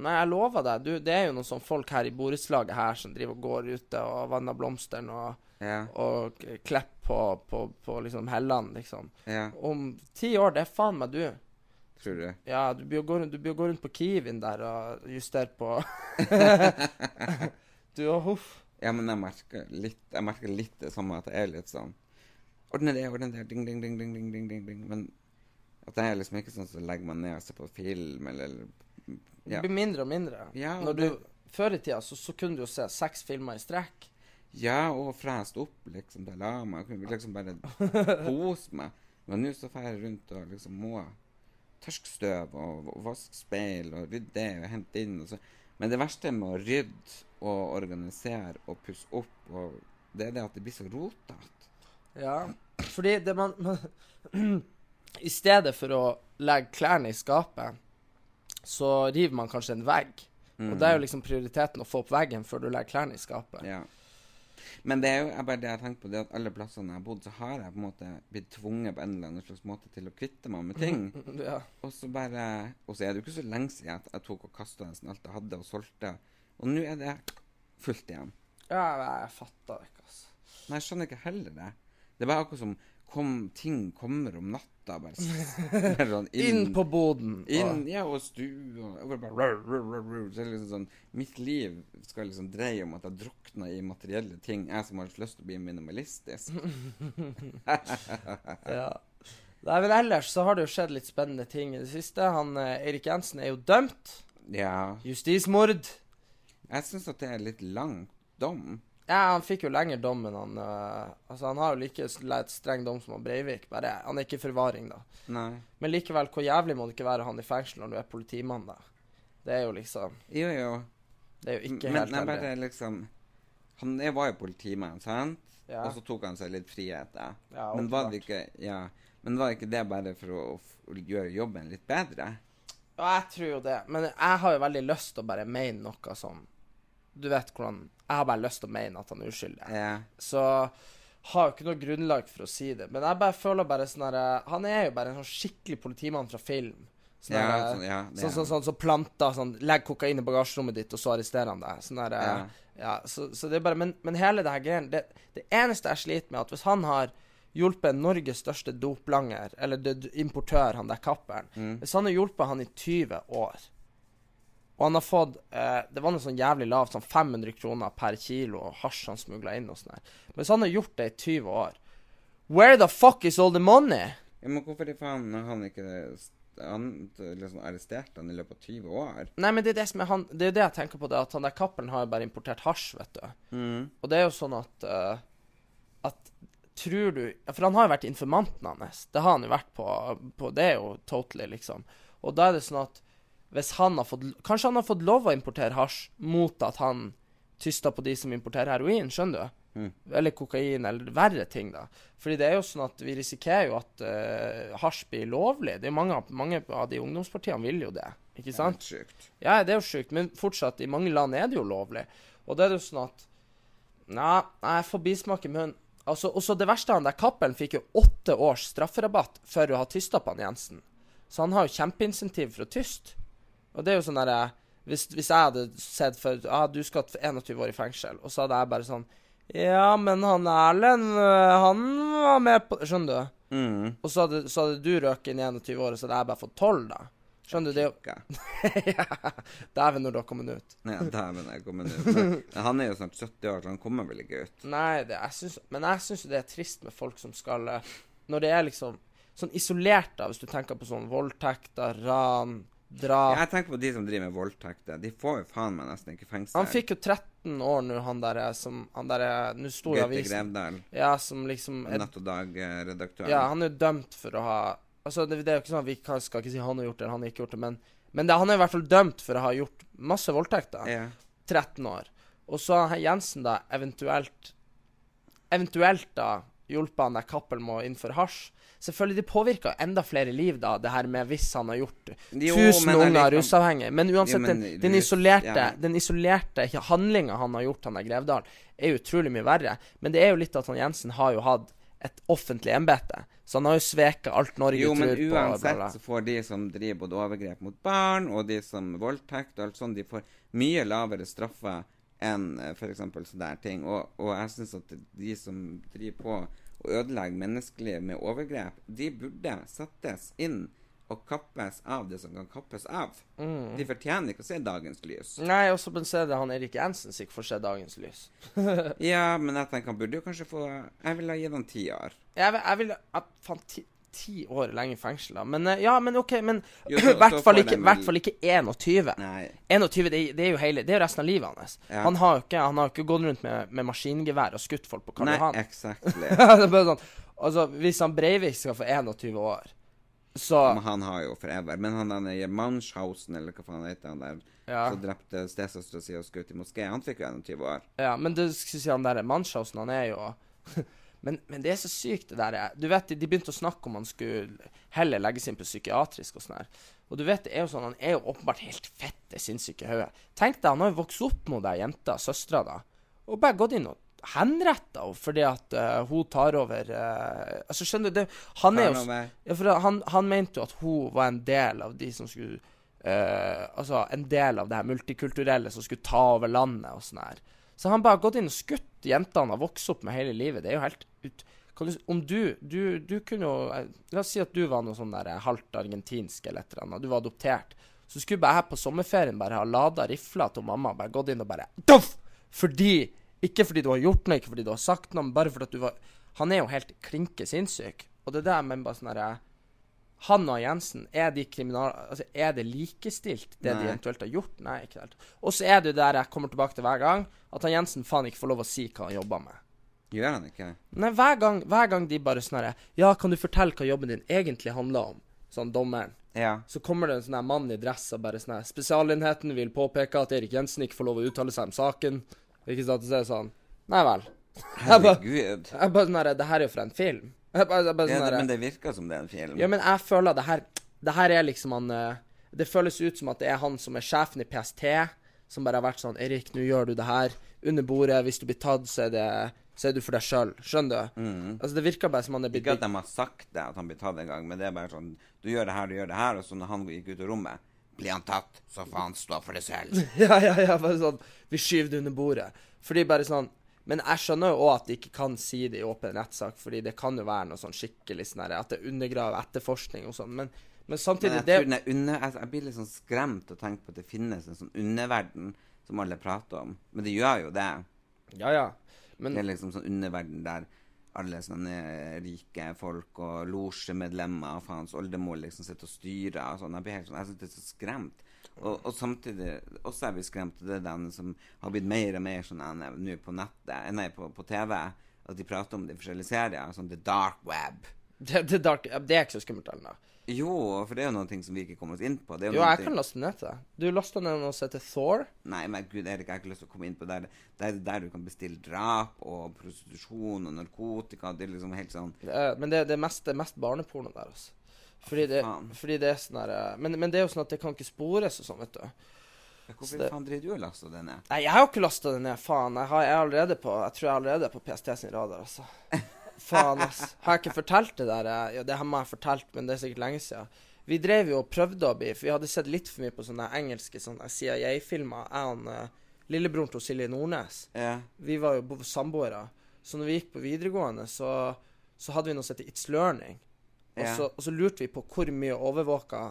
Nei, jeg lover deg. Du, det er jo noen sånne folk her i borettslaget her som driver og går ute og vanner blomstene og, ja. og klipper på, på, på liksom hellene, liksom. Ja. Om ti år, det er faen meg du. Tror du? Ja, du blir gå, å gå rundt på Kiwien der og justere på Du og huff. Ja, men jeg merker litt, jeg merker litt det samme, at det er litt sånn Ordne det, ordne det, ding, ding, ding, ding, ding, ding, ding. Men at det er liksom ikke sånn som så legger man ned og ser på film eller det Ja. blir mindre og mindre. Ja, og Når du, det- før i tida så, så kunne du jo se seks filmer i strekk. Ja, og frest opp, liksom. Da la meg. Jeg kunne liksom bare kose meg. Men nå så drar jeg rundt og liksom må tørke støv og, og vaske speil og rydde det og hente inn. Og så. Men det verste med å rydde og organisere og pusse opp, og det er det at det blir så rotete. Ja. Fordi det man, man I stedet for å legge klærne i skapet, så river man kanskje en vegg. Og det er jo liksom prioriteten å få opp veggen før du legger klærne i skapet. Ja. Men det er jo bare det jeg tenker på, det at alle plassene jeg har bodd, så har jeg på en måte blitt tvunget på en eller annen slags måte til å kvitte meg med ting. Ja. Og så bare Og så er det jo ikke så lenge siden at jeg tok og kasta nesten alt jeg hadde, og solgte. Og nå er det fullt igjen. ja, jeg fatter ikke, altså. Nei, jeg skjønner ikke heller det. Det er bare akkurat som kom, ting kommer om natta. Bare, bare sånn Inn på boden. Inn, ja, og stua. Så liksom sånn Mitt liv skal liksom dreie om at jeg drukner i materielle ting. Jeg som har lyst til å bli minimalistisk. Ja. Nei, men ellers så har det jo skjedd litt spennende ting i det siste. Han eh, Erik Jensen er jo dømt. Ja. Justismord. Jeg syns at det er litt lang dom. Ja, han fikk jo lengre dom enn han eh, Altså, han har jo like streng dom som han Breivik, bare han er ikke i forvaring, da. Nei. Men likevel, hvor jævlig må det ikke være han i fengsel når du er politimann, da? Det er jo liksom Jo, jo. Det er jo ikke Men helt jeg bare heldig. liksom Han er- var jo politimann, sant? Ja. Og så tok han seg litt frihet, da. Ja, men var det ikke Ja. Men var ikke det bare for å, å gjøre jobben litt bedre? Ja, jeg tror jo det. Men jeg har jo veldig lyst til å bare mene noe som Du vet hvordan Jeg har bare lyst til å mene at han er uskyldig. Ja. Så har jo ikke noe grunnlag for å si det. Men jeg bare føler bare sånn herre Han er jo bare en sånn skikkelig politimann fra film. Sånn Ja, herre- sånn, ja, sånn, sånn, sånn, så planter sånn Legg kokain i bagasjerommet ditt, og så arresterer han deg. Sånn herre Ja. ja, så, så det er bare Men, men hele det her greien det, det eneste jeg sliter med, er at hvis han har hjulpet Norges største doplanger, eller importør, han der kapperen Mm. Hvis han har hjulpet han i 20 år og han har fått eh, Det var noe sånn jævlig lavt, sånn 500 kroner per kilo hasj han smugla inn og sånn her. Men hvis han har gjort det i 20 år Where the fuck is all the money? ja men hvorfor i faen har han ikke han, liksom arrestert han i løpet av 20 år? Nei, men det er det som er han Det er det jeg tenker på, det at han der kappelen har jo bare importert hasj, vet du. Mm. Og det er jo sånn at uh, At Tror du For han har jo vært informanten hans. Det har han jo vært på, på Det er jo totally, liksom. Og da er det sånn at hvis han har fått Kanskje han har fått lov å importere hasj mot at han tyster på de som importerer heroin, skjønner du? Mm. Eller kokain, eller verre ting, da. Fordi det er jo sånn at vi risikerer jo at uh, hasj blir lovlig. Det er mange, mange av de ungdomspartiene vil jo det, ikke sant? Det er sjukt. Ja, det er jo sjukt, men fortsatt, i mange land er det jo lovlig. Og det er jo sånn at Nei, jeg får bismak i munnen. Altså, også det verste han der Cappelen fikk jo åtte års strafferabatt for å ha tysta på han Jensen. Så han har jo kjempeinsentiv for å tyste. Og det er jo sånn derre hvis, hvis jeg hadde sett for Ja, du skal 21 år i fengsel, og så hadde jeg bare sånn Ja, men han Erlend, øh, han var med på Skjønner du? Mm. Og så hadde, så hadde du røket inn i 21 år, og så hadde jeg bare fått 12, da. Skjønner du? Det er jo ja, Dæven, når du har kommet ut. Ja, dæven, jeg kommer ut. Men Han er jo snart 70 år, så han kommer vel ikke ut. Nei, det, jeg synes, men jeg syns det er trist med folk som skal eh, Når det er liksom sånn isolert, da, hvis du tenker på sånn voldtekter, ran, drap Jeg tenker på de som driver med voldtekter. De får jo faen meg nesten ikke fengsel. Han fikk jo 13 år nå, han derre som Han derre Nå sto i Gaute avisen Grevdal, Ja, som liksom er, Natt og Dag-redaktøren. Ja, han er jo dømt for å ha Altså, det, det er jo ikke sånn at vi kan, skal ikke si han har gjort det, eller han har ikke gjort det, men, men det, han er i hvert fall dømt for å ha gjort masse voldtekter. Ja. 13 år. Og så har Jensen da eventuelt Eventuelt da hjulpet han der Cappelen med å innføre hasj. Selvfølgelig, det påvirker enda flere liv, da, det her med hvis han har gjort Jo, 1000 men unger rusavhengige. Men uansett, Jo, men den, den isolerte ja. Den isolerte handlinga han har gjort, han der Grevdal, er utrolig mye verre. Men det er jo litt at han Jensen har jo hatt et offentlig embete. Så han har jo sveket alt Norge Jo, tror på. Jo, men uansett så får de som driver både overgrep mot barn, og de som voldtekt og alt sånt, de får mye lavere straffer enn f.eks. for eksempel sånne ting. Og, og jeg syns at de som driver på og ødelegge menneskeliv med overgrep, de burde settes inn og kappes av det som kan kappes av. Mm. De fortjener ikke å se dagens lys. Nei, og så er det han Erik Jensen som ikke får se dagens lys. Ja, men jeg tenker han burde jo kanskje få Jeg ville gitt han ti år. Jeg vil, jeg vil jeg faen, ti, ti år lenge i fengsel, da. Men eh, ja, men OK, men i hvert fall ikke, hvert fall ikke 21. Nei. 21, det, det er jo hele Det er jo resten av livet hans. Ja. Han har jo ikke, han har ikke gått rundt med, med maskingevær og skutt folk på Karl Johan. exactly. sånn Altså, hvis han Breivik skal få 21 år, så Men han har jo forever. Men han der Manshausen, eller hva faen heter han der, Ja. som drepte stesøstera si og skjøt i moské, han fikk jo 21 år. Ja, men du skal si han der Manshausen, han er jo men, men det er så sykt, det der. Du vet, de begynte å snakke om han skulle heller legges inn på psykiatrisk og sånn her. Og du vet, det er jo sånn, han er jo åpenbart helt fette sinnssyk i hodet. Tenk deg, han har jo vokst opp med deg, jenta, søstera da, og bare gått inn og henretta henne fordi at uh, hun tar over uh, Altså, skjønner du det, Han er jo ja, for han, han mente jo at hun var en del av de som skulle uh, Altså en del av det her multikulturelle som skulle ta over landet og sånn her. Så han bare har gått inn og skutt jentene har vokst opp med hele livet. Det er jo helt ut... Du, om du, du Du kunne jo eh, La oss si at du var noe sånn der eh, halvt argentinsk eller et eller annet. Du var adoptert. Så skulle bare jeg på sommerferien bare ha lada rifla til mamma bare gått inn og bare Doff! Fordi Ikke fordi du har gjort noe, ikke fordi du har sagt noe, men bare fordi at du var Han er jo helt klinke sinnssyk. Og det er der men bare sånn herre han og Jensen, er de kriminal... Altså, er det likestilt, det de eventuelt har gjort? Nei, ikke helt. Og så er det jo der jeg kommer tilbake til hver gang, at han Jensen faen ikke får lov å si hva han jobber med. Gjør han ikke? Nei, hver gang, hver gang de bare sånn herre Ja, kan du fortelle hva jobben din egentlig handler om? Sånn dommeren. Ja. Så kommer det en sånn her mann i dress og bare sånn her Spesialenheten vil påpeke at Erik Jensen ikke får lov å uttale seg om saken. Ikke sant? Så er det sånn Nei vel. Jeg bare, jeg bare sånn herre Det her er jo fra en film. Jeg bare, jeg bare Ja, sånn det, men det virker som det er en film. Ja, men jeg føler det her Det her er liksom han eh, Det føles ut som at det er han som er sjefen i PST, som bare har vært sånn Erik, nå gjør du det her. Under bordet. Hvis du blir tatt, så er det så er du for deg sjøl. Skjønner du? Altså, det virker bare som han er blitt Ikke at de har sagt det, at han blir tatt en gang, men det er bare sånn Du gjør det her, du gjør det her, og så når han gikk ut av rommet Blir han tatt, så får han stå for det selv. Ja, ja, ja. Bare sånn Vi skyver det under bordet. Fordi bare sånn Men jeg skjønner jo òg at de ikke kan si det i åpen rettssak, fordi det kan jo være noe sånn skikkelig sånn At det undergraver etterforskning og sånn. Men, men Men samtidig jeg, det, er under, jeg, jeg blir litt sånn skremt å tenke på at det finnes en sånn underverden som alle prater om. Men det gjør jo det. Ja, ja. Men Det er liksom sånn underverden der alle sånne rike folk og losjemedlemmer og faens oldemor liksom sitter og styrer og sånn. Jeg blir helt sånn, jeg syns det er så skremt. Og, og samtidig også er vi skremt av det den som har blitt mer og mer sånn eh, nå på nettet, eh, nei, på, på TV, at de prater om de forskjellige serier, sånn The Dark Web. det, the dark, det er ikke så skummelt ennå. Jo, for det er jo noen ting som vi ikke kommer oss inn på. Det er Jo, jeg ting- kan laste ned til. Du lasta ned noe som heter Thor. Nei, men gud, Erik, jeg har ikke lyst til å komme inn på det. Det der, der du kan bestille drap og prostitusjon og narkotika. Det er liksom helt sånn Det er- Men det, det, er mest, det er mest barneporno der, altså. Fordi det, fordi det er sånn her eh, men, men det er jo sånn at det kan ikke spores og sånn, vet du. Hvorfor det- faen driver du og laster det ned? Nei, jeg har ikke lasta det ned, faen. Jeg, har, jeg, er allerede på, jeg tror jeg er allerede på PST sin radar, altså. Faen, ass. Har jeg ikke fortalt det der? Ja, det har jeg fortalt, men det er sikkert lenge siden. Vi drev jo og prøvde å bli For vi hadde sett litt for mye på sånne engelske sånne CIA-filmer. Jeg og uh, lillebroren til Silje Nordnes. Yeah. Vi var jo samboere. Så når vi gikk på videregående, så, så hadde vi som heter It's Learning. Og, så, og så lurte vi på hvor mye overvåka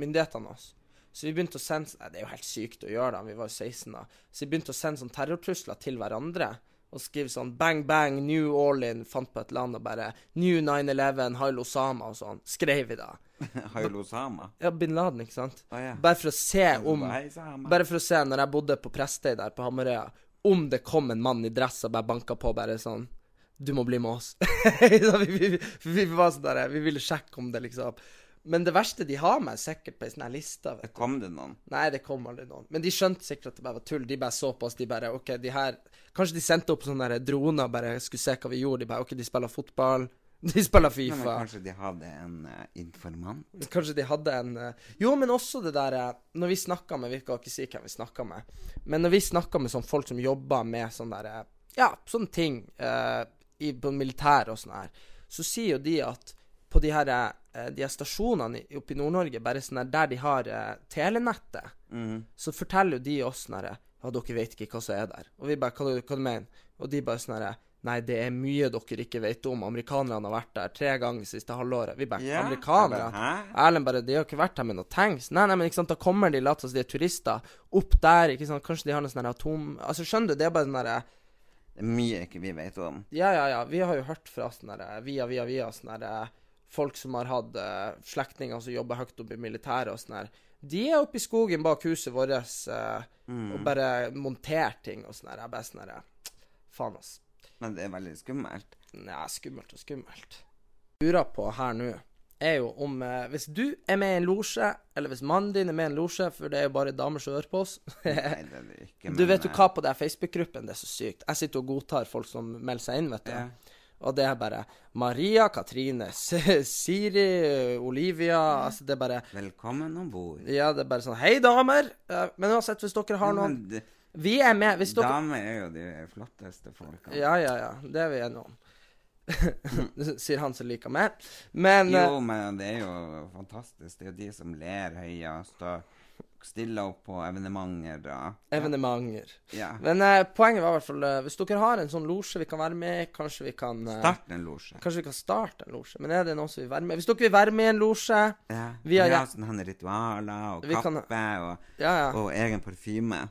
myndighetene oss. Så vi begynte å sende Nei, det er jo helt sykt å gjøre da, vi var jo 16 da. Så vi begynte å sende sånn terrortrusler til hverandre. Og skrive sånn bang, bang, New Orleans, fant på et land og bare New 9-11, Hail Osama og sånn. Skrev vi da. Hail Osama. Ja, bin Laden, ikke sant? Oh, ja. Bare for å se om Bare for å se, når jeg bodde på Prestøy der på Hamarøya, om det kom en mann i dress og bare banka på bare sånn Du må bli med oss. Vi, vi, vi, var sånn der Vi ville sjekke om det, liksom. Men det verste de har meg sikkert på ei sånn liste. Vet du. Kom det noen? Nei, det kom aldri noen. Men de skjønte sikkert at det bare var tull. De bare så på oss. De bare OK, de her Kanskje de sendte opp sånne droner bare skulle se hva vi gjorde. De bare OK, de spiller fotball. De spiller Nei, men kanskje de hadde en uh, informant? Kanskje de hadde en uh, Jo, men også det der uh, Når vi snakka med Vi skal ikke si hvem vi snakka med, men når vi snakka med sånn folk som jobber med sånn der eh, Ja, sånne ting eh, i, på militæret og sånn her, så sier jo de at på de her, eh, de her stasjonene oppe i Nord-Norge, bare sånn her der de har eh, telenettet, så forteller jo de oss sånn herre Ja, dere vet ikke hva som er der. Og vi bare Hva, hva du mener Og de bare sånn herre Nei, det er mye dere ikke vet om. Amerikanerne har vært der tre ganger siste halvåret. Vi bare yeah. Amerikanere? Erlend bare De har ikke vært her med noe tanks. Nei, nei, men ikke sant, da kommer de, later som de er turister, opp der, ikke sant, kanskje de har noe sånn atom... Altså, skjønner du, det er bare sånn derre Det er mye ikke vi vet om. Ja, ja, ja, vi har jo hørt fra sånn der, via, via, via sånn der, folk som har hatt uh, slektninger som jobber høyt oppe i militæret og sånn her. De er oppe i skogen bak huset vårt eh, og bare monterer ting og sånn her. Jeg bare sånn herre Faen, ass. Men det er veldig skummelt. Nei, skummelt og skummelt. Lurer på her nå, er jo om eh, Hvis du er med i en losje, eller hvis mannen din er med i en losje, for det er jo bare damer som hører på oss Nei, det er det ikke. Du vet jo eh, hva på den Facebook-gruppen, det er så sykt. Jeg sitter og godtar folk som melder seg inn, vet du. Ja. Og det er bare Maria, Katrine, Siri, Olivia Altså, det er bare Velkommen om bord. Ja, det er bare sånn Hei, damer! Men uansett, hvis dere har noen Vi er med. Hvis dere Damer er jo de flotteste folkene. Ja, ja, ja. Det er vi enige om. Sier han som liker meg. Men eh, Jo, men det er jo fantastisk. Det er jo de som ler høyest og stiller opp på evenementer Da. evenementer. Ja. Men eh, poenget var i hvert fall eh, Hvis dere har en sånn losje vi kan være med i, kanskje vi kan eh, Starte en losje. Kanskje vi kan starte en losje. Men er det noen som vil være med? Hvis dere vil være med i en losje Ja. Vi har- ja. sånne ritualer og kaffe kan- og, Ja, og egen parfyme.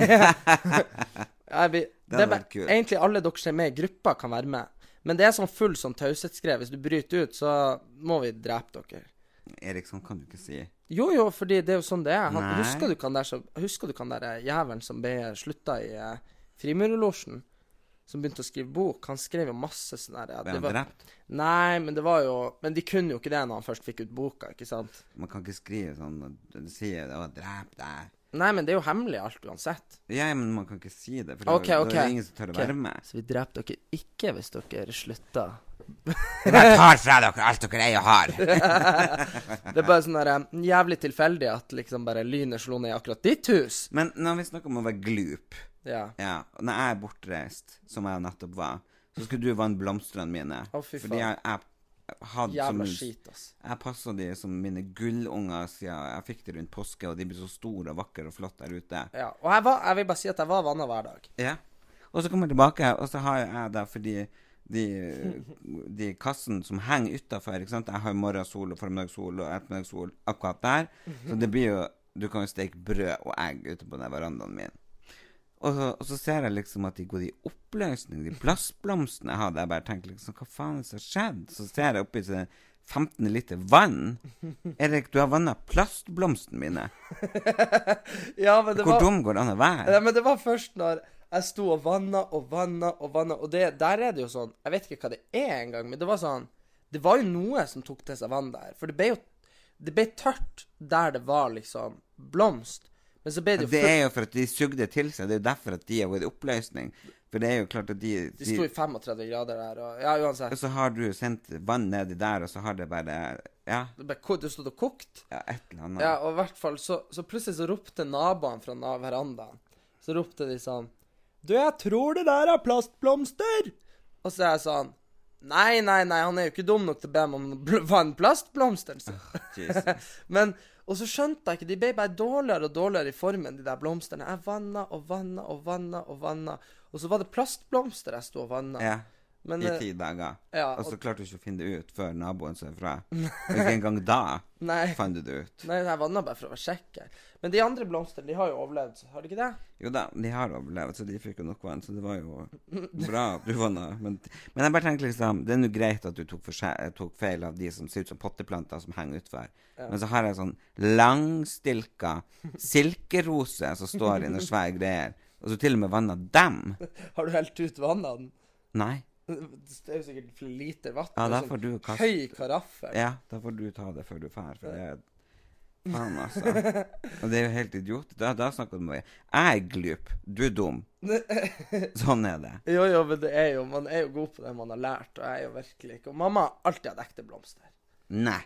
ja vi, det, hadde vært kult. Egentlig alle dere som er med i gruppa, kan være med. Men det er sånn full sånn taushetsgreie. Hvis du bryter ut, så må vi drepe dere. Erik, sånn kan du ikke si. Jo, jo, fordi det er jo sånn det er. Han, husker du kan der Husker du der eh, jævelen som ble slutta i eh, Frimurlosjen? Som begynte å skrive bok. Han skrev jo masse sånn der ja, Ble han var- drept? Nei, men det var jo Men de kunne jo ikke det når han først fikk ut boka, ikke sant? Man kan ikke skrive sånn Du sier det var drep deg'. Nei, men det er jo hemmelig alt uansett. Ja, men man kan ikke si det, for da- okay. da er det ingen som tør å okay. være med. Så vi dreper dere ikke hvis dere slutter. Jeg tar fra dere alt dere eier og har. Det er bare sånn der eh, jævlig tilfeldig at liksom bare lynet slo ned i akkurat ditt hus. Men når vi snakker om å være glup Ja. Ja, når jeg er bortreist, som jeg nettopp var, så skulle du vanne blomstene mine. Oh, fy Fordi faen. jeg, jeg hadde Jævla som skit, ass. Jeg passa de som mine gullunger siden jeg fikk de rundt påske, og de ble så store og vakre og flotte der ute. Ja. Og jeg, var, jeg vil bare si at jeg var vanna hver dag. Ja. Og så kommer jeg tilbake, og så har jeg da fordi de, de kassene som henger utafor Jeg har morgensol og formiddagssol og ettermiddagssol akkurat der. Så det blir jo Du kan jo steke brød og egg ute på den verandaen min. Og så, og så ser jeg liksom at de går i oppløsning, de plastblomstene jeg hadde. Jeg bare tenker liksom Hva faen er det som har skjedd? Så ser jeg oppi sånn 15 liter vann. Erik, du har vanna plastblomstene mine. Ja, men det Hvor var dum går det an å være? Ja, men det var først når jeg sto og vanna og vanna og vanna, og det, der er det jo sånn Jeg vet ikke hva det er engang, men det var sånn Det var jo noe som tok til seg vann der. For det ble jo Det ble tørt der det var liksom blomst. Men så ble det jo Det er jo for at de sugde til seg. Det er jo derfor at de har vært i oppløsning. For det er jo klart at de, De sto i 35 grader der, og Ja, uansett. Og så har du sendt vann nedi der, og så har det bare Ja, Det, ko- det stod og kokt. ja et eller annet. Ja, og i hvert fall så, så plutselig så ropte naboene fra verandaen Så ropte de sånn Du, jeg tror det der er plastblomster! Og så er jeg sånn Nei, nei, nei, han er jo ikke dum nok til å be meg om vannplastblomster. vann plastblomster. Så. Jesus. Men Og så skjønte jeg ikke De ble bare dårligere og dårligere i formen, de der blomstene. Jeg vanna og vanna og vanna og vanna. Og så var det plastblomster jeg sto og vanna. Ja. Men, I eh, ti dager. ja, og så klarte du ikke å finne det ut før naboen sa ifra. Ikke engang da Nei. fant du det ut. Nei, jeg vanna bare for å være sikker. Men de andre blomstene, de har jo overlevd, har de ikke det? Jo da, de har overlevd, så de fikk jo nok vann. Så det var jo bra du vanna. Men, men jeg bare tenker liksom Det er nå greit at du tok, tok feil av de som ser ut som potteplanter som henger utfor. Men så har jeg sånn langstilka silkerose som står i noen svære greier. Og så til og med vanna dem. Har du helt ut vannet? Nei. Det er jo sikkert flere liter vann. Ja, er da sånn får du kaste Høy karaffel. Ja, da får du ta det før du drar, for det er Faen, altså. Og det er jo helt idiot. Da, da snakker du med meg. Jeg er glup, du er dum. Sånn er det. Jo, jo, men det er jo Man er jo god på det man har lært, og jeg er jo virkelig ikke Og mamma har alltid hatt ekte blomster. Nei.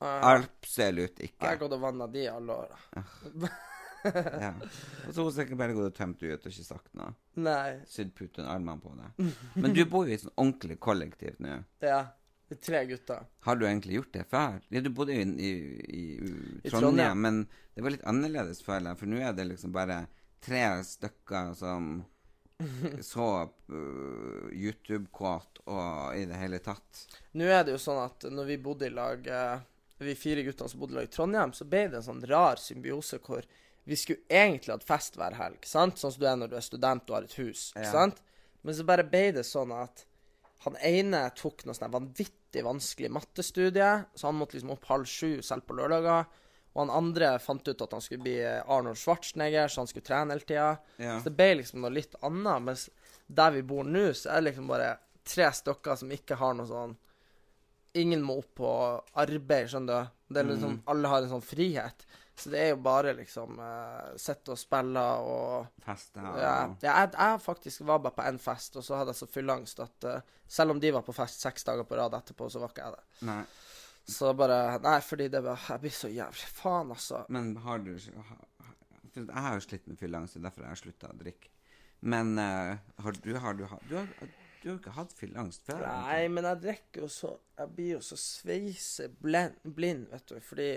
Uh, Absolutt jeg ikke. har gått og vanna de alle åra. Ja. Og så hun bare gått og tømt ut og ikke sagt noe. Nei. Sydd puten armene på deg. Men du bor jo i et sånn ordentlig kollektiv nå. Ja. Er tre gutter. Har du egentlig gjort det før? Ja, du bodde jo i, i, i, Trondheim. men det var litt annerledes, føler jeg. For nå er det liksom bare tre stykker som så uh, YouTube-kåt og i det hele tatt. Nå er det jo sånn at når vi bodde i lag, uh, vi fire guttene som bodde i lag i Trondheim, så ble det en sånn rar symbiose hvor vi skulle egentlig hatt fest hver helg, sant? Sånn som du er når du er student og har et hus, ikke Ja. sant? Men så bare ble det sånn at han ene tok noe sånn vanvittig vanskelig mattestudie, så han måtte liksom opp halv sju selv på lørdager. Og han andre fant ut at han skulle bli eh, Arnold Schwarzenegger, så han skulle trene hele tida. Ja. Så det ble liksom noe litt annet. Mens der vi bor nå, så er det liksom bare tre stykker som ikke har noe sånn Ingen må opp på arbeid, skjønner du. Det er liksom, Alle har en sånn frihet. Så det er jo bare liksom uh, sitte og spille og Feste og ja, jeg, jeg faktisk var bare på én fest, og så hadde jeg så fylleangst at uh, selv om de var på fest seks dager på rad etterpå, så var ikke jeg det. Nei. Så bare Nei, fordi det var Jeg blir så jævlig Faen, altså. Men har du for jeg har jo slitt med fylleangst, det er derfor jeg har slutta å drikke. Men uh, har du, har du, har, du, har, du har jo ikke hatt fylleangst før? Nei, men jeg drikker jo så Jeg blir jo så sveiseblind, blind, vet du, fordi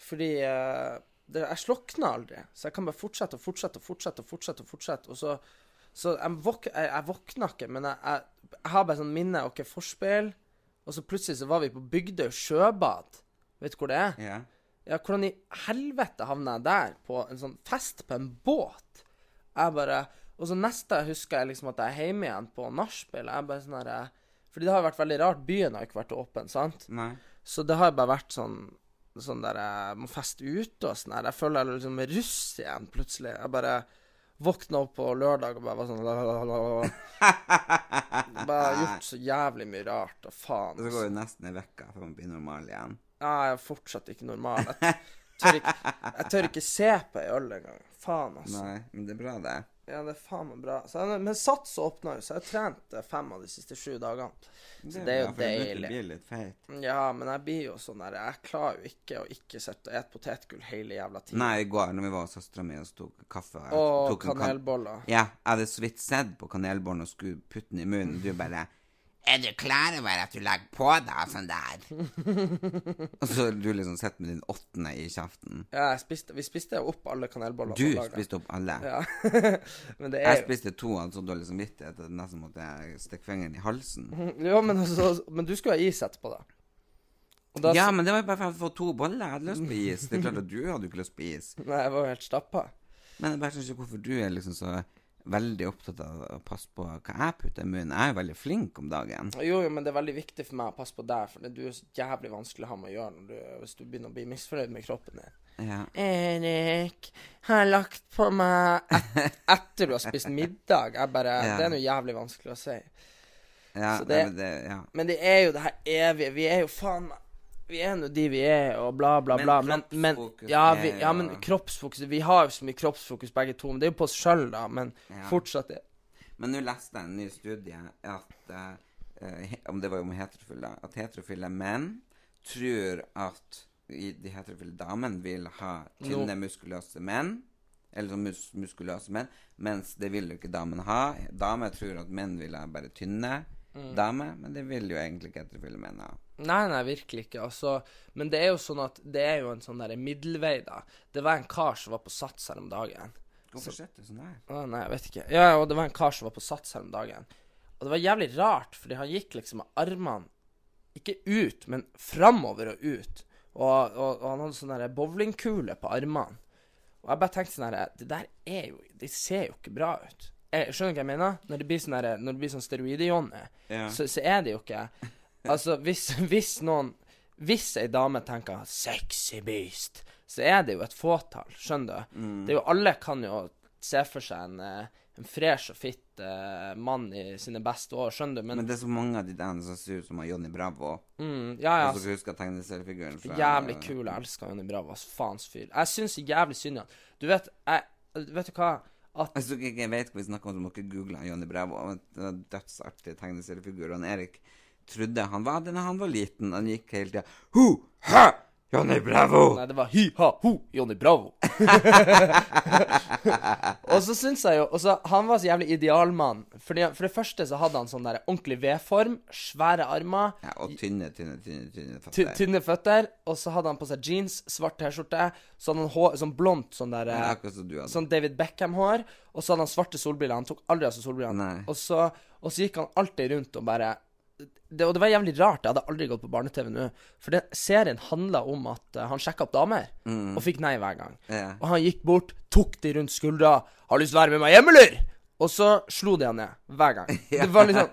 Fordi uh, det, jeg slokner aldri. Så jeg kan bare fortsette og fortsette og fortsette og fortsette. Og fortsette Og så, så jeg, våk, jeg, jeg våkner ikke, men jeg, jeg, har bare sånn minne OK, forspill. Og så plutselig så var vi på Bygdøy sjøbad. Vet du hvor det er? Ja. Ja, hvordan i helvete havna jeg der? På en sånn fest på en båt? Jeg bare Og så neste husker jeg liksom at jeg er hjemme igjen på nachspiel. Jeg bare sånn herre Fordi det har vært veldig rart. Byen har ikke vært åpen, sant? Nei. Så det har bare vært sånn Sånn der jeg må feste ute og sånn her. Jeg føler jeg er liksom russ igjen, plutselig. Jeg bare våkna opp på lørdag og bare var sånn Bare gjort så jævlig mye rart, og faen. Så går det nesten ei uke før man blir normal igjen. Ja, jeg er fortsatt ikke normal. Jeg tør ikke, jeg tør ikke se på ei øl engang. Faen, altså. Nei, men det er bra, det. Ja, det er faen meg bra. Så, men Sats åpna jo, så jeg har trent fem av de siste sju dagene. Så det er jo bra, for du deilig. blir litt feit. Ja, men jeg blir jo sånn der Jeg klarer jo ikke å ikke sitte og ete potetgull hele jævla tida. Nei, i går når vi var hos søstera mi og tok kaffe Og kanelboller. kan-. Ja, jeg hadde så vidt sett på kanelbollen og skulle putte den i munnen. Du bare Er du klar over at du legger på deg sånn der? og så har du liksom sitter med din åttende i kjeften. Ja, jeg spiste, vi spiste opp alle kanelbollene. Du spiste opp alle. Ja. men det Jeg er jo spiste to, av så dårlig samvittighet at jeg nesten måtte jeg stikke fingeren i halsen. ja, men, altså, men du skulle ha is etterpå, da. Da Ja, men det var jo bare for å få to boller. Jeg hadde lyst på is. Det er klart at du hadde jo ikke lyst på is. Nei, jeg var jo helt stappa. Men jeg bare skjønner ikke hvorfor du er liksom så veldig opptatt av å passe på hva jeg putter i munnen. Jeg er jo veldig flink om dagen. Jo, jo, men det er veldig viktig for meg å passe på deg, for det- du er så jævlig vanskelig å ha med å gjøre når du, hvis du begynner å bli misfornøyd med kroppen din. Ja. Erik har lagt på meg et, etter du har spist middag. Jeg bare Ja. Det er noe jævlig vanskelig å si. Ja, Så det- nei, men det, ja. Men det er jo det her evige Vi er jo faen meg Vi er nå de vi er, og bla, bla, bla. Men, men, kroppsfokus ja, vi, ja, men kroppsfokus Vi har jo så mye kroppsfokus begge to, men det er jo på oss sjøl, da. Men Ja. fortsatt det. Men nå leste jeg en ny studie at eh, Om det var om heterofile At heterofile menn tror at de heterofile damene vil ha tynne, muskuløse menn. Eller sånn mus muskuløse menn. Mens det vil jo ikke damene ha. Damer tror at menn vil ha bare tynne Mm. damer. Men det vil jo egentlig ikke heterofile menn ha. Nei, nei, virkelig ikke. Altså, men det er jo sånn at det er jo en sånn der middelvei, da. Det var en kar som var på Sats her om dagen. Hvorfor sitter du sånn der? Å, nei, jeg vet ikke. Ja, og det var en kar som var på Sats her om dagen. Og det var jævlig rart, fordi han gikk liksom med armene ikke ut, men framover og ut. Og, og, og han hadde sånn derre bowlingkule på armene. Og jeg bare tenkte sånn herre Det der er jo Det ser jo ikke bra ut. Jeg skjønner du hva jeg mener? Når det blir sånn derre Når det blir sånn steroider-Jonny, Ja. så, så er det jo ikke Altså, hvis, hvis noen Hvis ei dame tenker 'sexy beast', så er det jo et fåtall, skjønner du? Mm. Det er jo Alle kan jo se for seg en, eh, en fresh og fitt uh, mann i sine beste år, skjønner du? Men, Men det er så mange av de der som ser ut som Johnny Bravo. mm, ja, ja, Og så husker jeg tegneseriefiguren fra Jævlig kul. Jeg elsker Jonny Bravo. Altså, Faens fyr. Jeg syns jævlig synd i han. Du vet, jeg Vet du hva? At jeg, jeg vet hva vi snakker om, så må dere google Johnny Bravo. Dødsartig tegneseriefigur. Og Erik trodde han var da han var liten. Han gikk hele tida Ho! Ha! Johnny Bravo! Nei, det var hi-ha-ho Johnny Bravo. og så syns jeg jo så Han var så jævlig idealmann. Fordi, for det første så hadde han sånn der ordentlig V-form, svære armer, Ja, og tynne, tynne, tynne, tynne føtter. tynne føtter, og så hadde han på seg jeans, svart T-skjorte, så hadde han hår, sånn blondt sånn der Ja, så. Sånn David Beckham-hår, og så hadde han svarte solbriller. Han tok aldri av seg solbrillene. Og så, og så gikk han alltid rundt og bare det, Og det var jævlig rart. Jeg hadde aldri gått på barne-TV nå. For den serien handla om at uh, han sjekka opp damer, og fikk nei hver gang. Yeah. Og han gikk bort, tok de rundt skuldra. 'Har du lyst til å være med meg hjem, eller?' Og så slo de han ned hver gang. Det var liksom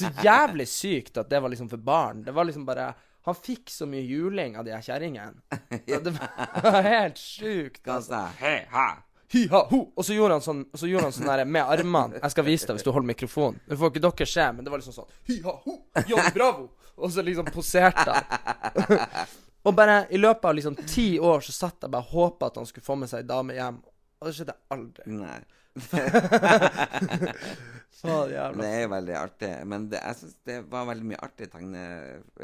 så jævlig sykt at det var liksom for barn. Det var liksom bare Han fikk så mye juling av de her kjerringene. Det var helt sjukt. Altså. Hei, ha! Hi, ha, ho. Og så gjorde han sånn Og så gjorde han sånn der med armene. Jeg skal vise deg hvis du holder mikrofonen. Det får ikke dere se, men det var liksom sånn Hi, ha, ho. Johnny Bravo. Og så liksom poserte han. og bare i løpet av liksom ti år så satt jeg bare og håpa at han skulle få med seg ei dame hjem. Og det skjedde aldri. Nei. Faen jævla. Det er jo veldig artig. Men det, jeg synes det var veldig mye artig tegne...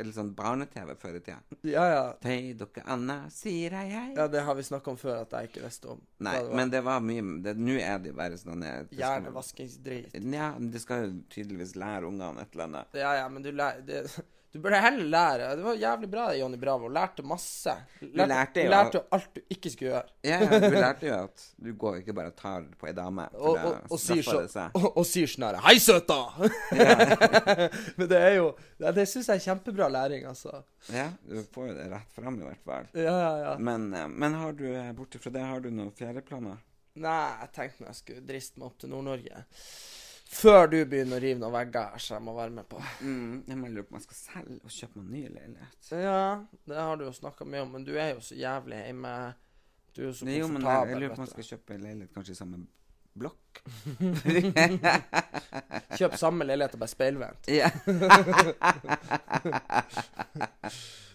Eller sånn barne-TV før i tida. Ja, ja. Hei, dukke Anna, sier jeg jeg. Ja, det har vi snakka om før, at jeg ikke visste om. Nei, det men det var mye Nå er det jo bare sånn skal- Hjernevaskingsdrit. Ja, det skal jo tydeligvis lære ungene et eller annet. Ja, ja, men du lærer Du burde heller lære. Det var jævlig bra, Jonny Bravo. Lærte masse. Lærte, lærte jo- du lærte jo alt du ikke skulle gjøre. Ja, ja, du lærte jo at du går ikke bare og tar på ei dame. Og, og, og, sier så, og, og sier sånn her Hei, søta! men det er jo Det, Det syns jeg er kjempebra læring, altså. Ja, du får jo det rett fram i hvert fall. Ja, ja, ja. Men, eh, men har du, eh, bortsett fra det, har du noen ferieplaner? Nei, jeg tenkte når jeg skulle driste meg opp til Nord-Norge. Før du begynner å rive noen vegger som jeg må være med på. Mm, jeg lurer på om jeg skal selge og kjøpe meg ny leilighet. Ja, det har du jo snakka mye om, men du er jo så jævlig hjemme. Du er jo så Jo, men jeg, jeg lurer på om jeg skal kjøpe en leilighet kanskje i samme blokk. Kjøp samme leilighet og bare speilvendt.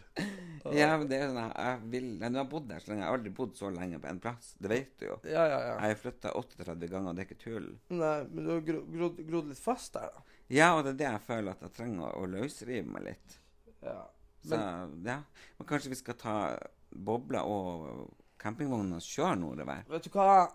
Ja. men det er jo sånn jeg vil Nå har bodd der så lenge. Jeg har aldri bodd så lenge på en plass. Det vet du jo. Ja, ja, ja. Jeg har flytta 38 ganger, og det er ikke tull. Nei, men du har gro grodd grodd litt fast der, da. Ja, og det er det jeg føler at jeg trenger å, å løsrive meg litt. Ja. Så ja. Men kanskje vi skal ta bobla og campingvogna og kjøre nordover? Vet du hva?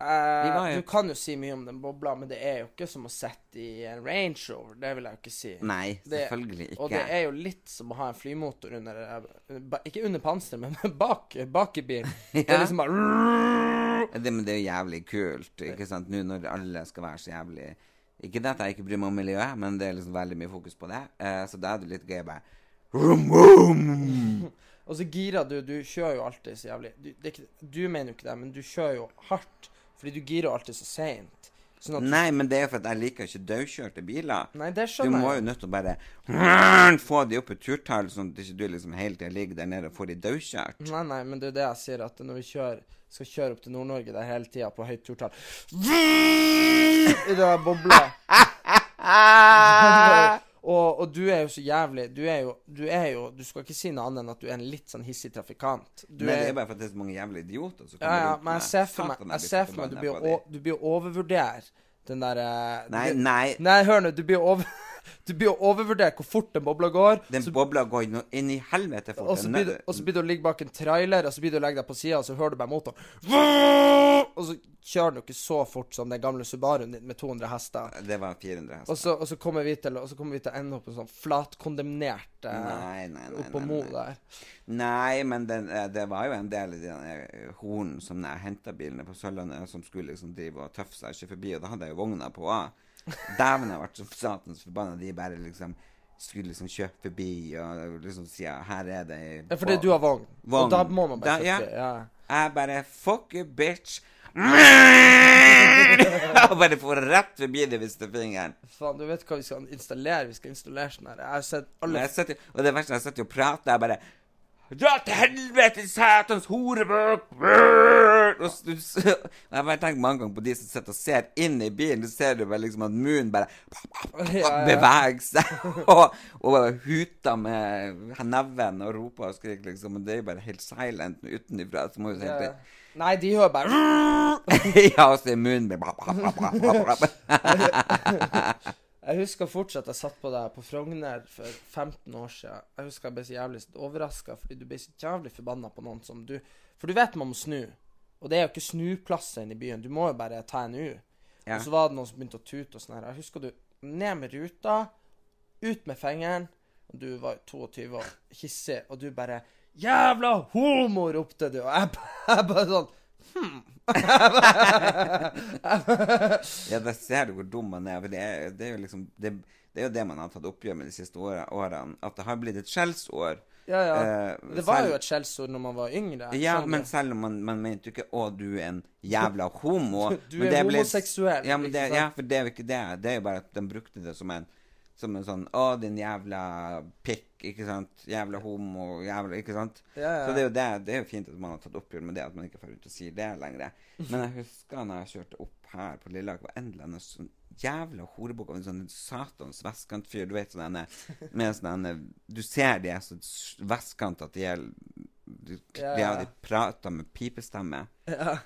Jo- Du kan jo si mye om den bobla, men det er jo ikke som å sette i en Range Rover. Det vil jeg jo ikke si. Nei, Det- selvfølgelig ikke. Og det er jo litt som å ha en flymotor under eh, Ikke under panseret, men bak, bak i bilen. Det er liksom bare Det, men det er jo jævlig kult, ikke sant, nå når alle skal være så jævlig Ikke det at jeg ikke bryr meg om miljøet, men det er liksom veldig mye fokus på det. Uh, så da er det litt gøy bare vroom, vroom. Og så girer du Du kjører jo alltid så jævlig du, det ikke, du mener jo ikke det, men du kjører jo hardt. Fordi du girer jo alltid så seint. Sånn Nei, men det er for at jeg liker ikke daukjørte biler. Nei, det skjønner jeg. Du må jo nødt til å bare få de opp i turtall, sånn at du ikke liksom hele tida ligger der nede og får de daukjørt. Nei, nei, men det er det jeg sier, at når vi kjører, skal kjøre opp til Nord-Norge der hele tida på høyt turtall I det der bobla. og, og du er jo så jævlig Du er jo Du er jo Du skal ikke si noe annet enn at du er en litt sånn hissig trafikant. Du Nei, det er bare for at det er så mange jævlige idioter som Ja, ja, rundt men jeg ser for meg, jeg ser for meg du blir, å, overvurdere den der eh, Nei, nei. Nei, hør nå. Du blir over, du blir å overvurdere hvor fort den bobla går. Den så- bobla går no inn i helvete fort. og så blir blir du å ligge bak en trailer, og så blir du å legge deg på sida, og så hører du bare motoren. Og så kjører du ikke så fort som den gamle Subaruen din med 200 hester. Det var 400 hester. Og så, og så kommer vi til Og så kommer vi til å ende opp en sånn flatkondemnert eh, oppå Mo der. Nei, men den, det var jo en del av den eh, hornen som jeg henta bilene på Sørlandet, som skulle liksom drive og tøffe seg ikke forbi, og da hadde jeg jo vogna på òg. Dæven, jeg ble så satans forbanna. De bare liksom skulle liksom kjøpe forbi og liksom si ja, her er det Ja, fordi du har vogn. Vogn. Og da må man bare Da- ja. kjøpe. Ja. Jeg bare Fuck you, bitch. og bare få rett forbi det viste fingeren. Faen, du vet hva vi skal installere? Vi skal installere sånn her. Jeg har sett alle jeg setter, og det verste, jeg sitter og prater, jeg bare Dra til helvete, satans horebøk! Og du Jeg bare tenkt mange ganger på de som sitter og ser inn i bilen. Du ser du bare liksom at munnen bare Ja, ja. beveger seg. Og, og huter med neven og roper og skriker, liksom. Og det er jo bare helt silent utenfra. Så må du Ja. helt Nei, de hører bare Ja, og så er munnen bare Jeg husker fortsatt jeg satt på deg på Frogner for 15 år siden. Jeg husker jeg ble så jævlig overraska fordi du ble så jævlig forbanna på noen som du For du vet man må snu. Og det er jo ikke snuplasser inne i byen. Du må jo bare ta en U. Ja. Og så var det noen som begynte å tute og sånn her. Jeg husker du ned med ruta, ut med fingeren. Og du var 22 år, hissig, og du bare 'Jævla homo!' ropte du. Og jeg, jeg bare sånn Ja, da ser du hvor dum man er. For det er, det er jo liksom det, det er jo det man har tatt oppgjør med de siste årene. At det har blitt et skjellsår. Ja, ja. Eh, Det var selv- jo et skjellsord når man var yngre. Ja, men det. selv om man, man mente jo ikke 'Å, du er en jævla homo'. Du Men er det ble- homoseksuell, Ja, men det, ja, for det er jo ikke det. Det er jo bare at de brukte det som en som en sånn 'Å, din jævla pikk', ikke sant? Jævla homo, jævla Ikke sant? Ja, ja. Så det er jo det. Det er jo fint at man har tatt oppgjør med det, at man ikke får ut og sier det lenger. Men jeg husker når jeg kjørte opp her på Lillehammer, var en eller annen sånn jævla horebukk av en sånn satans vestkantfyr. Du vet sånn med sånn Du ser de er så vestkant at de er De, ja, de prater med pipestemme. Ja.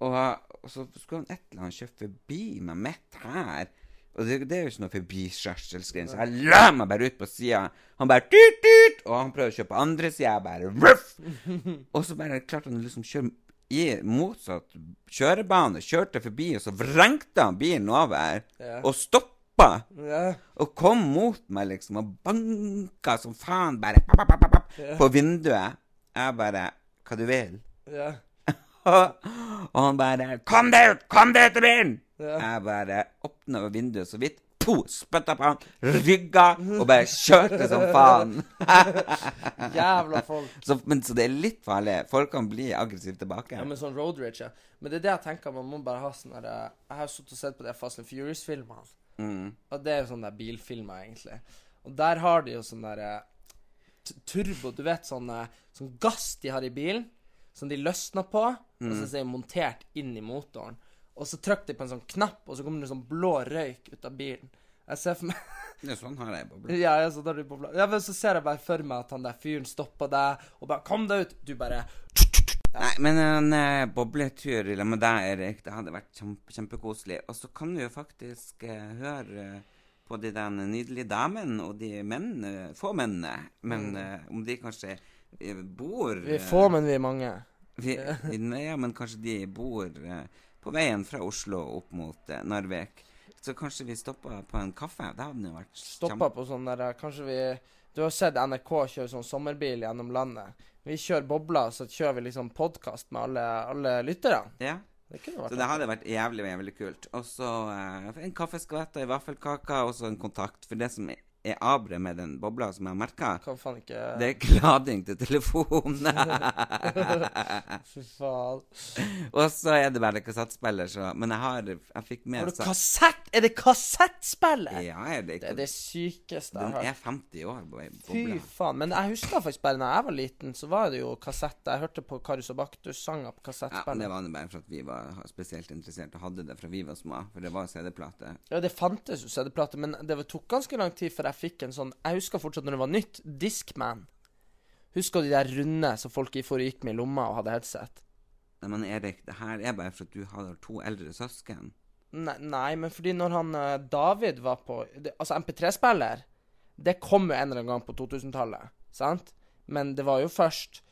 Og, og så skulle han et eller annet kjøre forbi meg midt her. Og det, det er jo ikke noe forbikjørselsgrense. Jeg la meg bare ut på sida. Han bare tut, tut, Og han prøver å kjøre på andre sida. Jeg bare ruff. Og så bare klarte han å liksom kjøre i motsatt kjørebane. Kjørte forbi, og så vrengte han bilen over. Ja. Og stoppa. Ja. Og kom mot meg, liksom, og banka som faen bare pap, pap, pap, pap, på vinduet. Jeg bare Hva du vil? Og han bare 'Kom deg ut! Kom deg ut av bilen!' Ja. Jeg bare åpna vinduet så vidt, to, spytta på han, rygga og bare kjørte som faen. Jævla folk. så, men, så det er litt farlig. Folk kan bli aggressive tilbake. Ja, men sånn road rage, ja. Men det er det jeg tenker, man må bare ha sånn der eh, Jeg har sittet og sett på de Fast and Furious-filmene. Mm. Og det er jo sånne der bilfilmer, egentlig. Og der har de jo sånn der eh, turbo, du vet sånn, eh, sånn gass de har i bilen, som de løsner på, og så er det montert inn i motoren. Og så trykker de på en sånn knapp, og så kommer det sånn blå røyk ut av bilen. Jeg ser for meg Det er sånn har jeg bobler. Ja, ja, så, har du på ja, men så ser jeg bare for meg at han der fyren stopper deg og bare 'Kom deg ut!' Du bare Nei, men en eh, bobletur lag med deg, Erik, det hadde vært kjempe, kjempekoselig. Og så kan du jo faktisk eh, høre eh, på de der nydelige damene og de mennene, få mennene, men eh, om de kanskje eh, bor Vi er få, men vi er mange. vi, Ja, men kanskje de bor eh, på veien fra Oslo opp mot eh, Narvik. Så kanskje vi stoppa på en kaffe? Det hadde jo vært Stoppa på sånn der eh, Kanskje vi Du har sett NRK kjøre sånn sommerbil gjennom landet. Vi kjører bobler, så kjører vi liksom podkast med alle, alle lytterne. Ja. Det Så det hadde vært jævlig, jævlig kult. Og så eh, en kaffeskvett, og ei vaffelkake og så en kontakt. For det som er, er aberet med den bobla, som jeg har merka, ikke det er ikke lading til telefonen. Fy faen. og så er det bare kassettspiller, så Men jeg har Jeg fikk med Har du kassett? Er det kassettspiller? Ja, er det Det er det sykeste jeg Den er 50 år, bobla. Fy faen. Men jeg husker faktisk bare da jeg var liten, så var det jo kassett. Jeg hørte på Karius og Baktus-sanger på Ja, det var det bare for at vi var spesielt interessert og hadde det fra vi var små. For det var CD-plate. Ja, det fantes jo CD-plate, men det tok ganske lang tid før jeg fikk en sånn Jeg husker fortsatt når det var nytt. Discman. Husker du de der runde som folk i forrige gikk med i lomma og hadde headset? Nei, men Erik, det her er bare for at du har to eldre søsken. Nei, nei men fordi når han eh, David var på det, Altså, MP3-spiller, det kom jo en eller annen gang på 2000-tallet, sant? Men det var jo først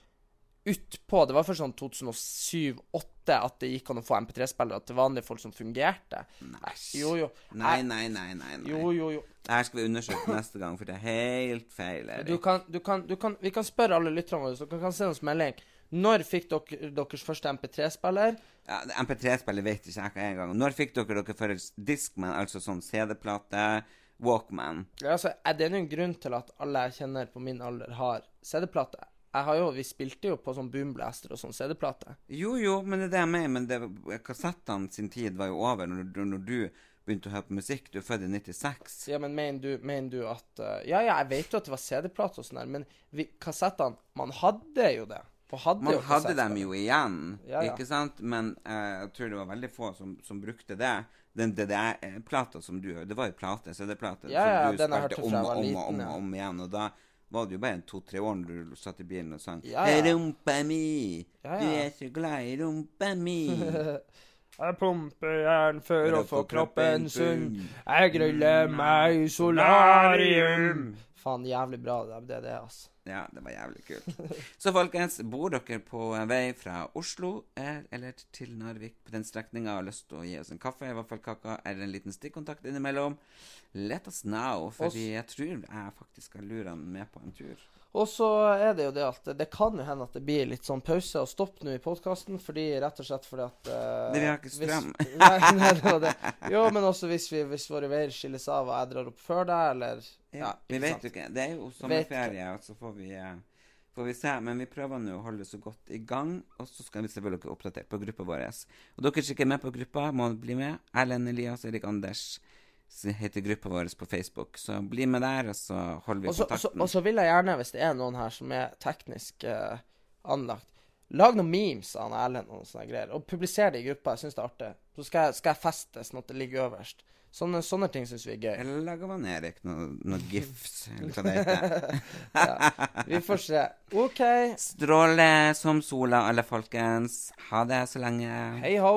utpå Det var først sånn 2007-2008 at det gikk an å få MP3-spillere til vanlige folk som fungerte. Nei. Jo, jo. Nei, nei, nei, nei. nei. Jo, jo, jo. Det her skal vi undersøke neste gang, for det er helt feil. Erik. Du kan, du kan, du kan, vi kan spørre alle lytterne våre, så dere kan sende oss melding. Når fikk dere deres første MP3-spiller? Ja, MP3-spiller vet ikke jeg hva engang. Når fikk dere dere første Discman, altså sånn CD-plate, Walkman? Ja, altså, er det en grunn til at alle jeg kjenner på min alder, har CD-plate? Jeg har jo, Vi spilte jo på sånn Boomblaster og sånn CD-plate. Jo, jo, men det er det jeg mener. Men det, kassettene sin tid var jo over når, når du begynte å høre på musikk. Du er født i 96. Ja, men mener du, mener du at uh, Ja, ja, jeg vet jo at det var CD-plate og sånn der, men vi, kassettene Man hadde jo det. Hadde Man hadde dem jo igjen, Ja, ja. ikke sant? Men uh, jeg tror det var veldig få som, som brukte det. Den DDR-plata som du Det var jo plate, CD-plate, Ja, ja, som du spilte om og om og om, og om igjen. Og da var det jo bare en to-tre år når du satt i bilen og sang Ja, ja. Rumpa mi, Ja, du er så glad i rumpa mi. Jeg pumper jern for å få kroppen sunn. Jeg griller meg i solarium. Faen, jævlig bra det det er det, altså. Ja, det var jævlig kult. Så folkens, bor dere på vei fra Oslo eh, eller til Narvik på den strekninga og har lyst til å gi oss en kaffe, vaffelkake eller en liten stikkontakt innimellom, let us now, fordi jeg tror jeg faktisk har lure han med på en tur. Og så er det jo det at det kan jo hende at det blir litt sånn pause og stopp nå i podkasten, fordi rett og slett fordi at uh, Det, vi har ikke strøm. Hvis, nei, nei, det var det. Jo, men også hvis, vi, hvis våre veier skilles av og jeg drar opp før deg, eller Ja, vi vet jo ikke. Det er jo sommerferie, og så får vi, uh, får vi se. Men vi prøver nå å holde så godt i gang, og så skal vi selvfølgelig dere oppdatert på gruppa vår. Og dere som ikke er med på gruppa, må bli med. Erlend Elias, Erik Anders heter gruppa vår på Facebook. Så bli med der, og så holder vi kontakten. Og så vil jeg gjerne, hvis det er noen her som er teknisk uh, anlagt, lag noen memes av Erlend og sånne greier, og publiser det i gruppa. Jeg syns det er artig. Så skal jeg, skal jeg feste sånn at det ligger øverst. Sånne, sånne ting syns vi er gøy. Eller lager man Erik noen noe gifs, eller hva det heter? Vi får se. OK. Stråle som sola, alle folkens. Ha det så lenge. Hei ho.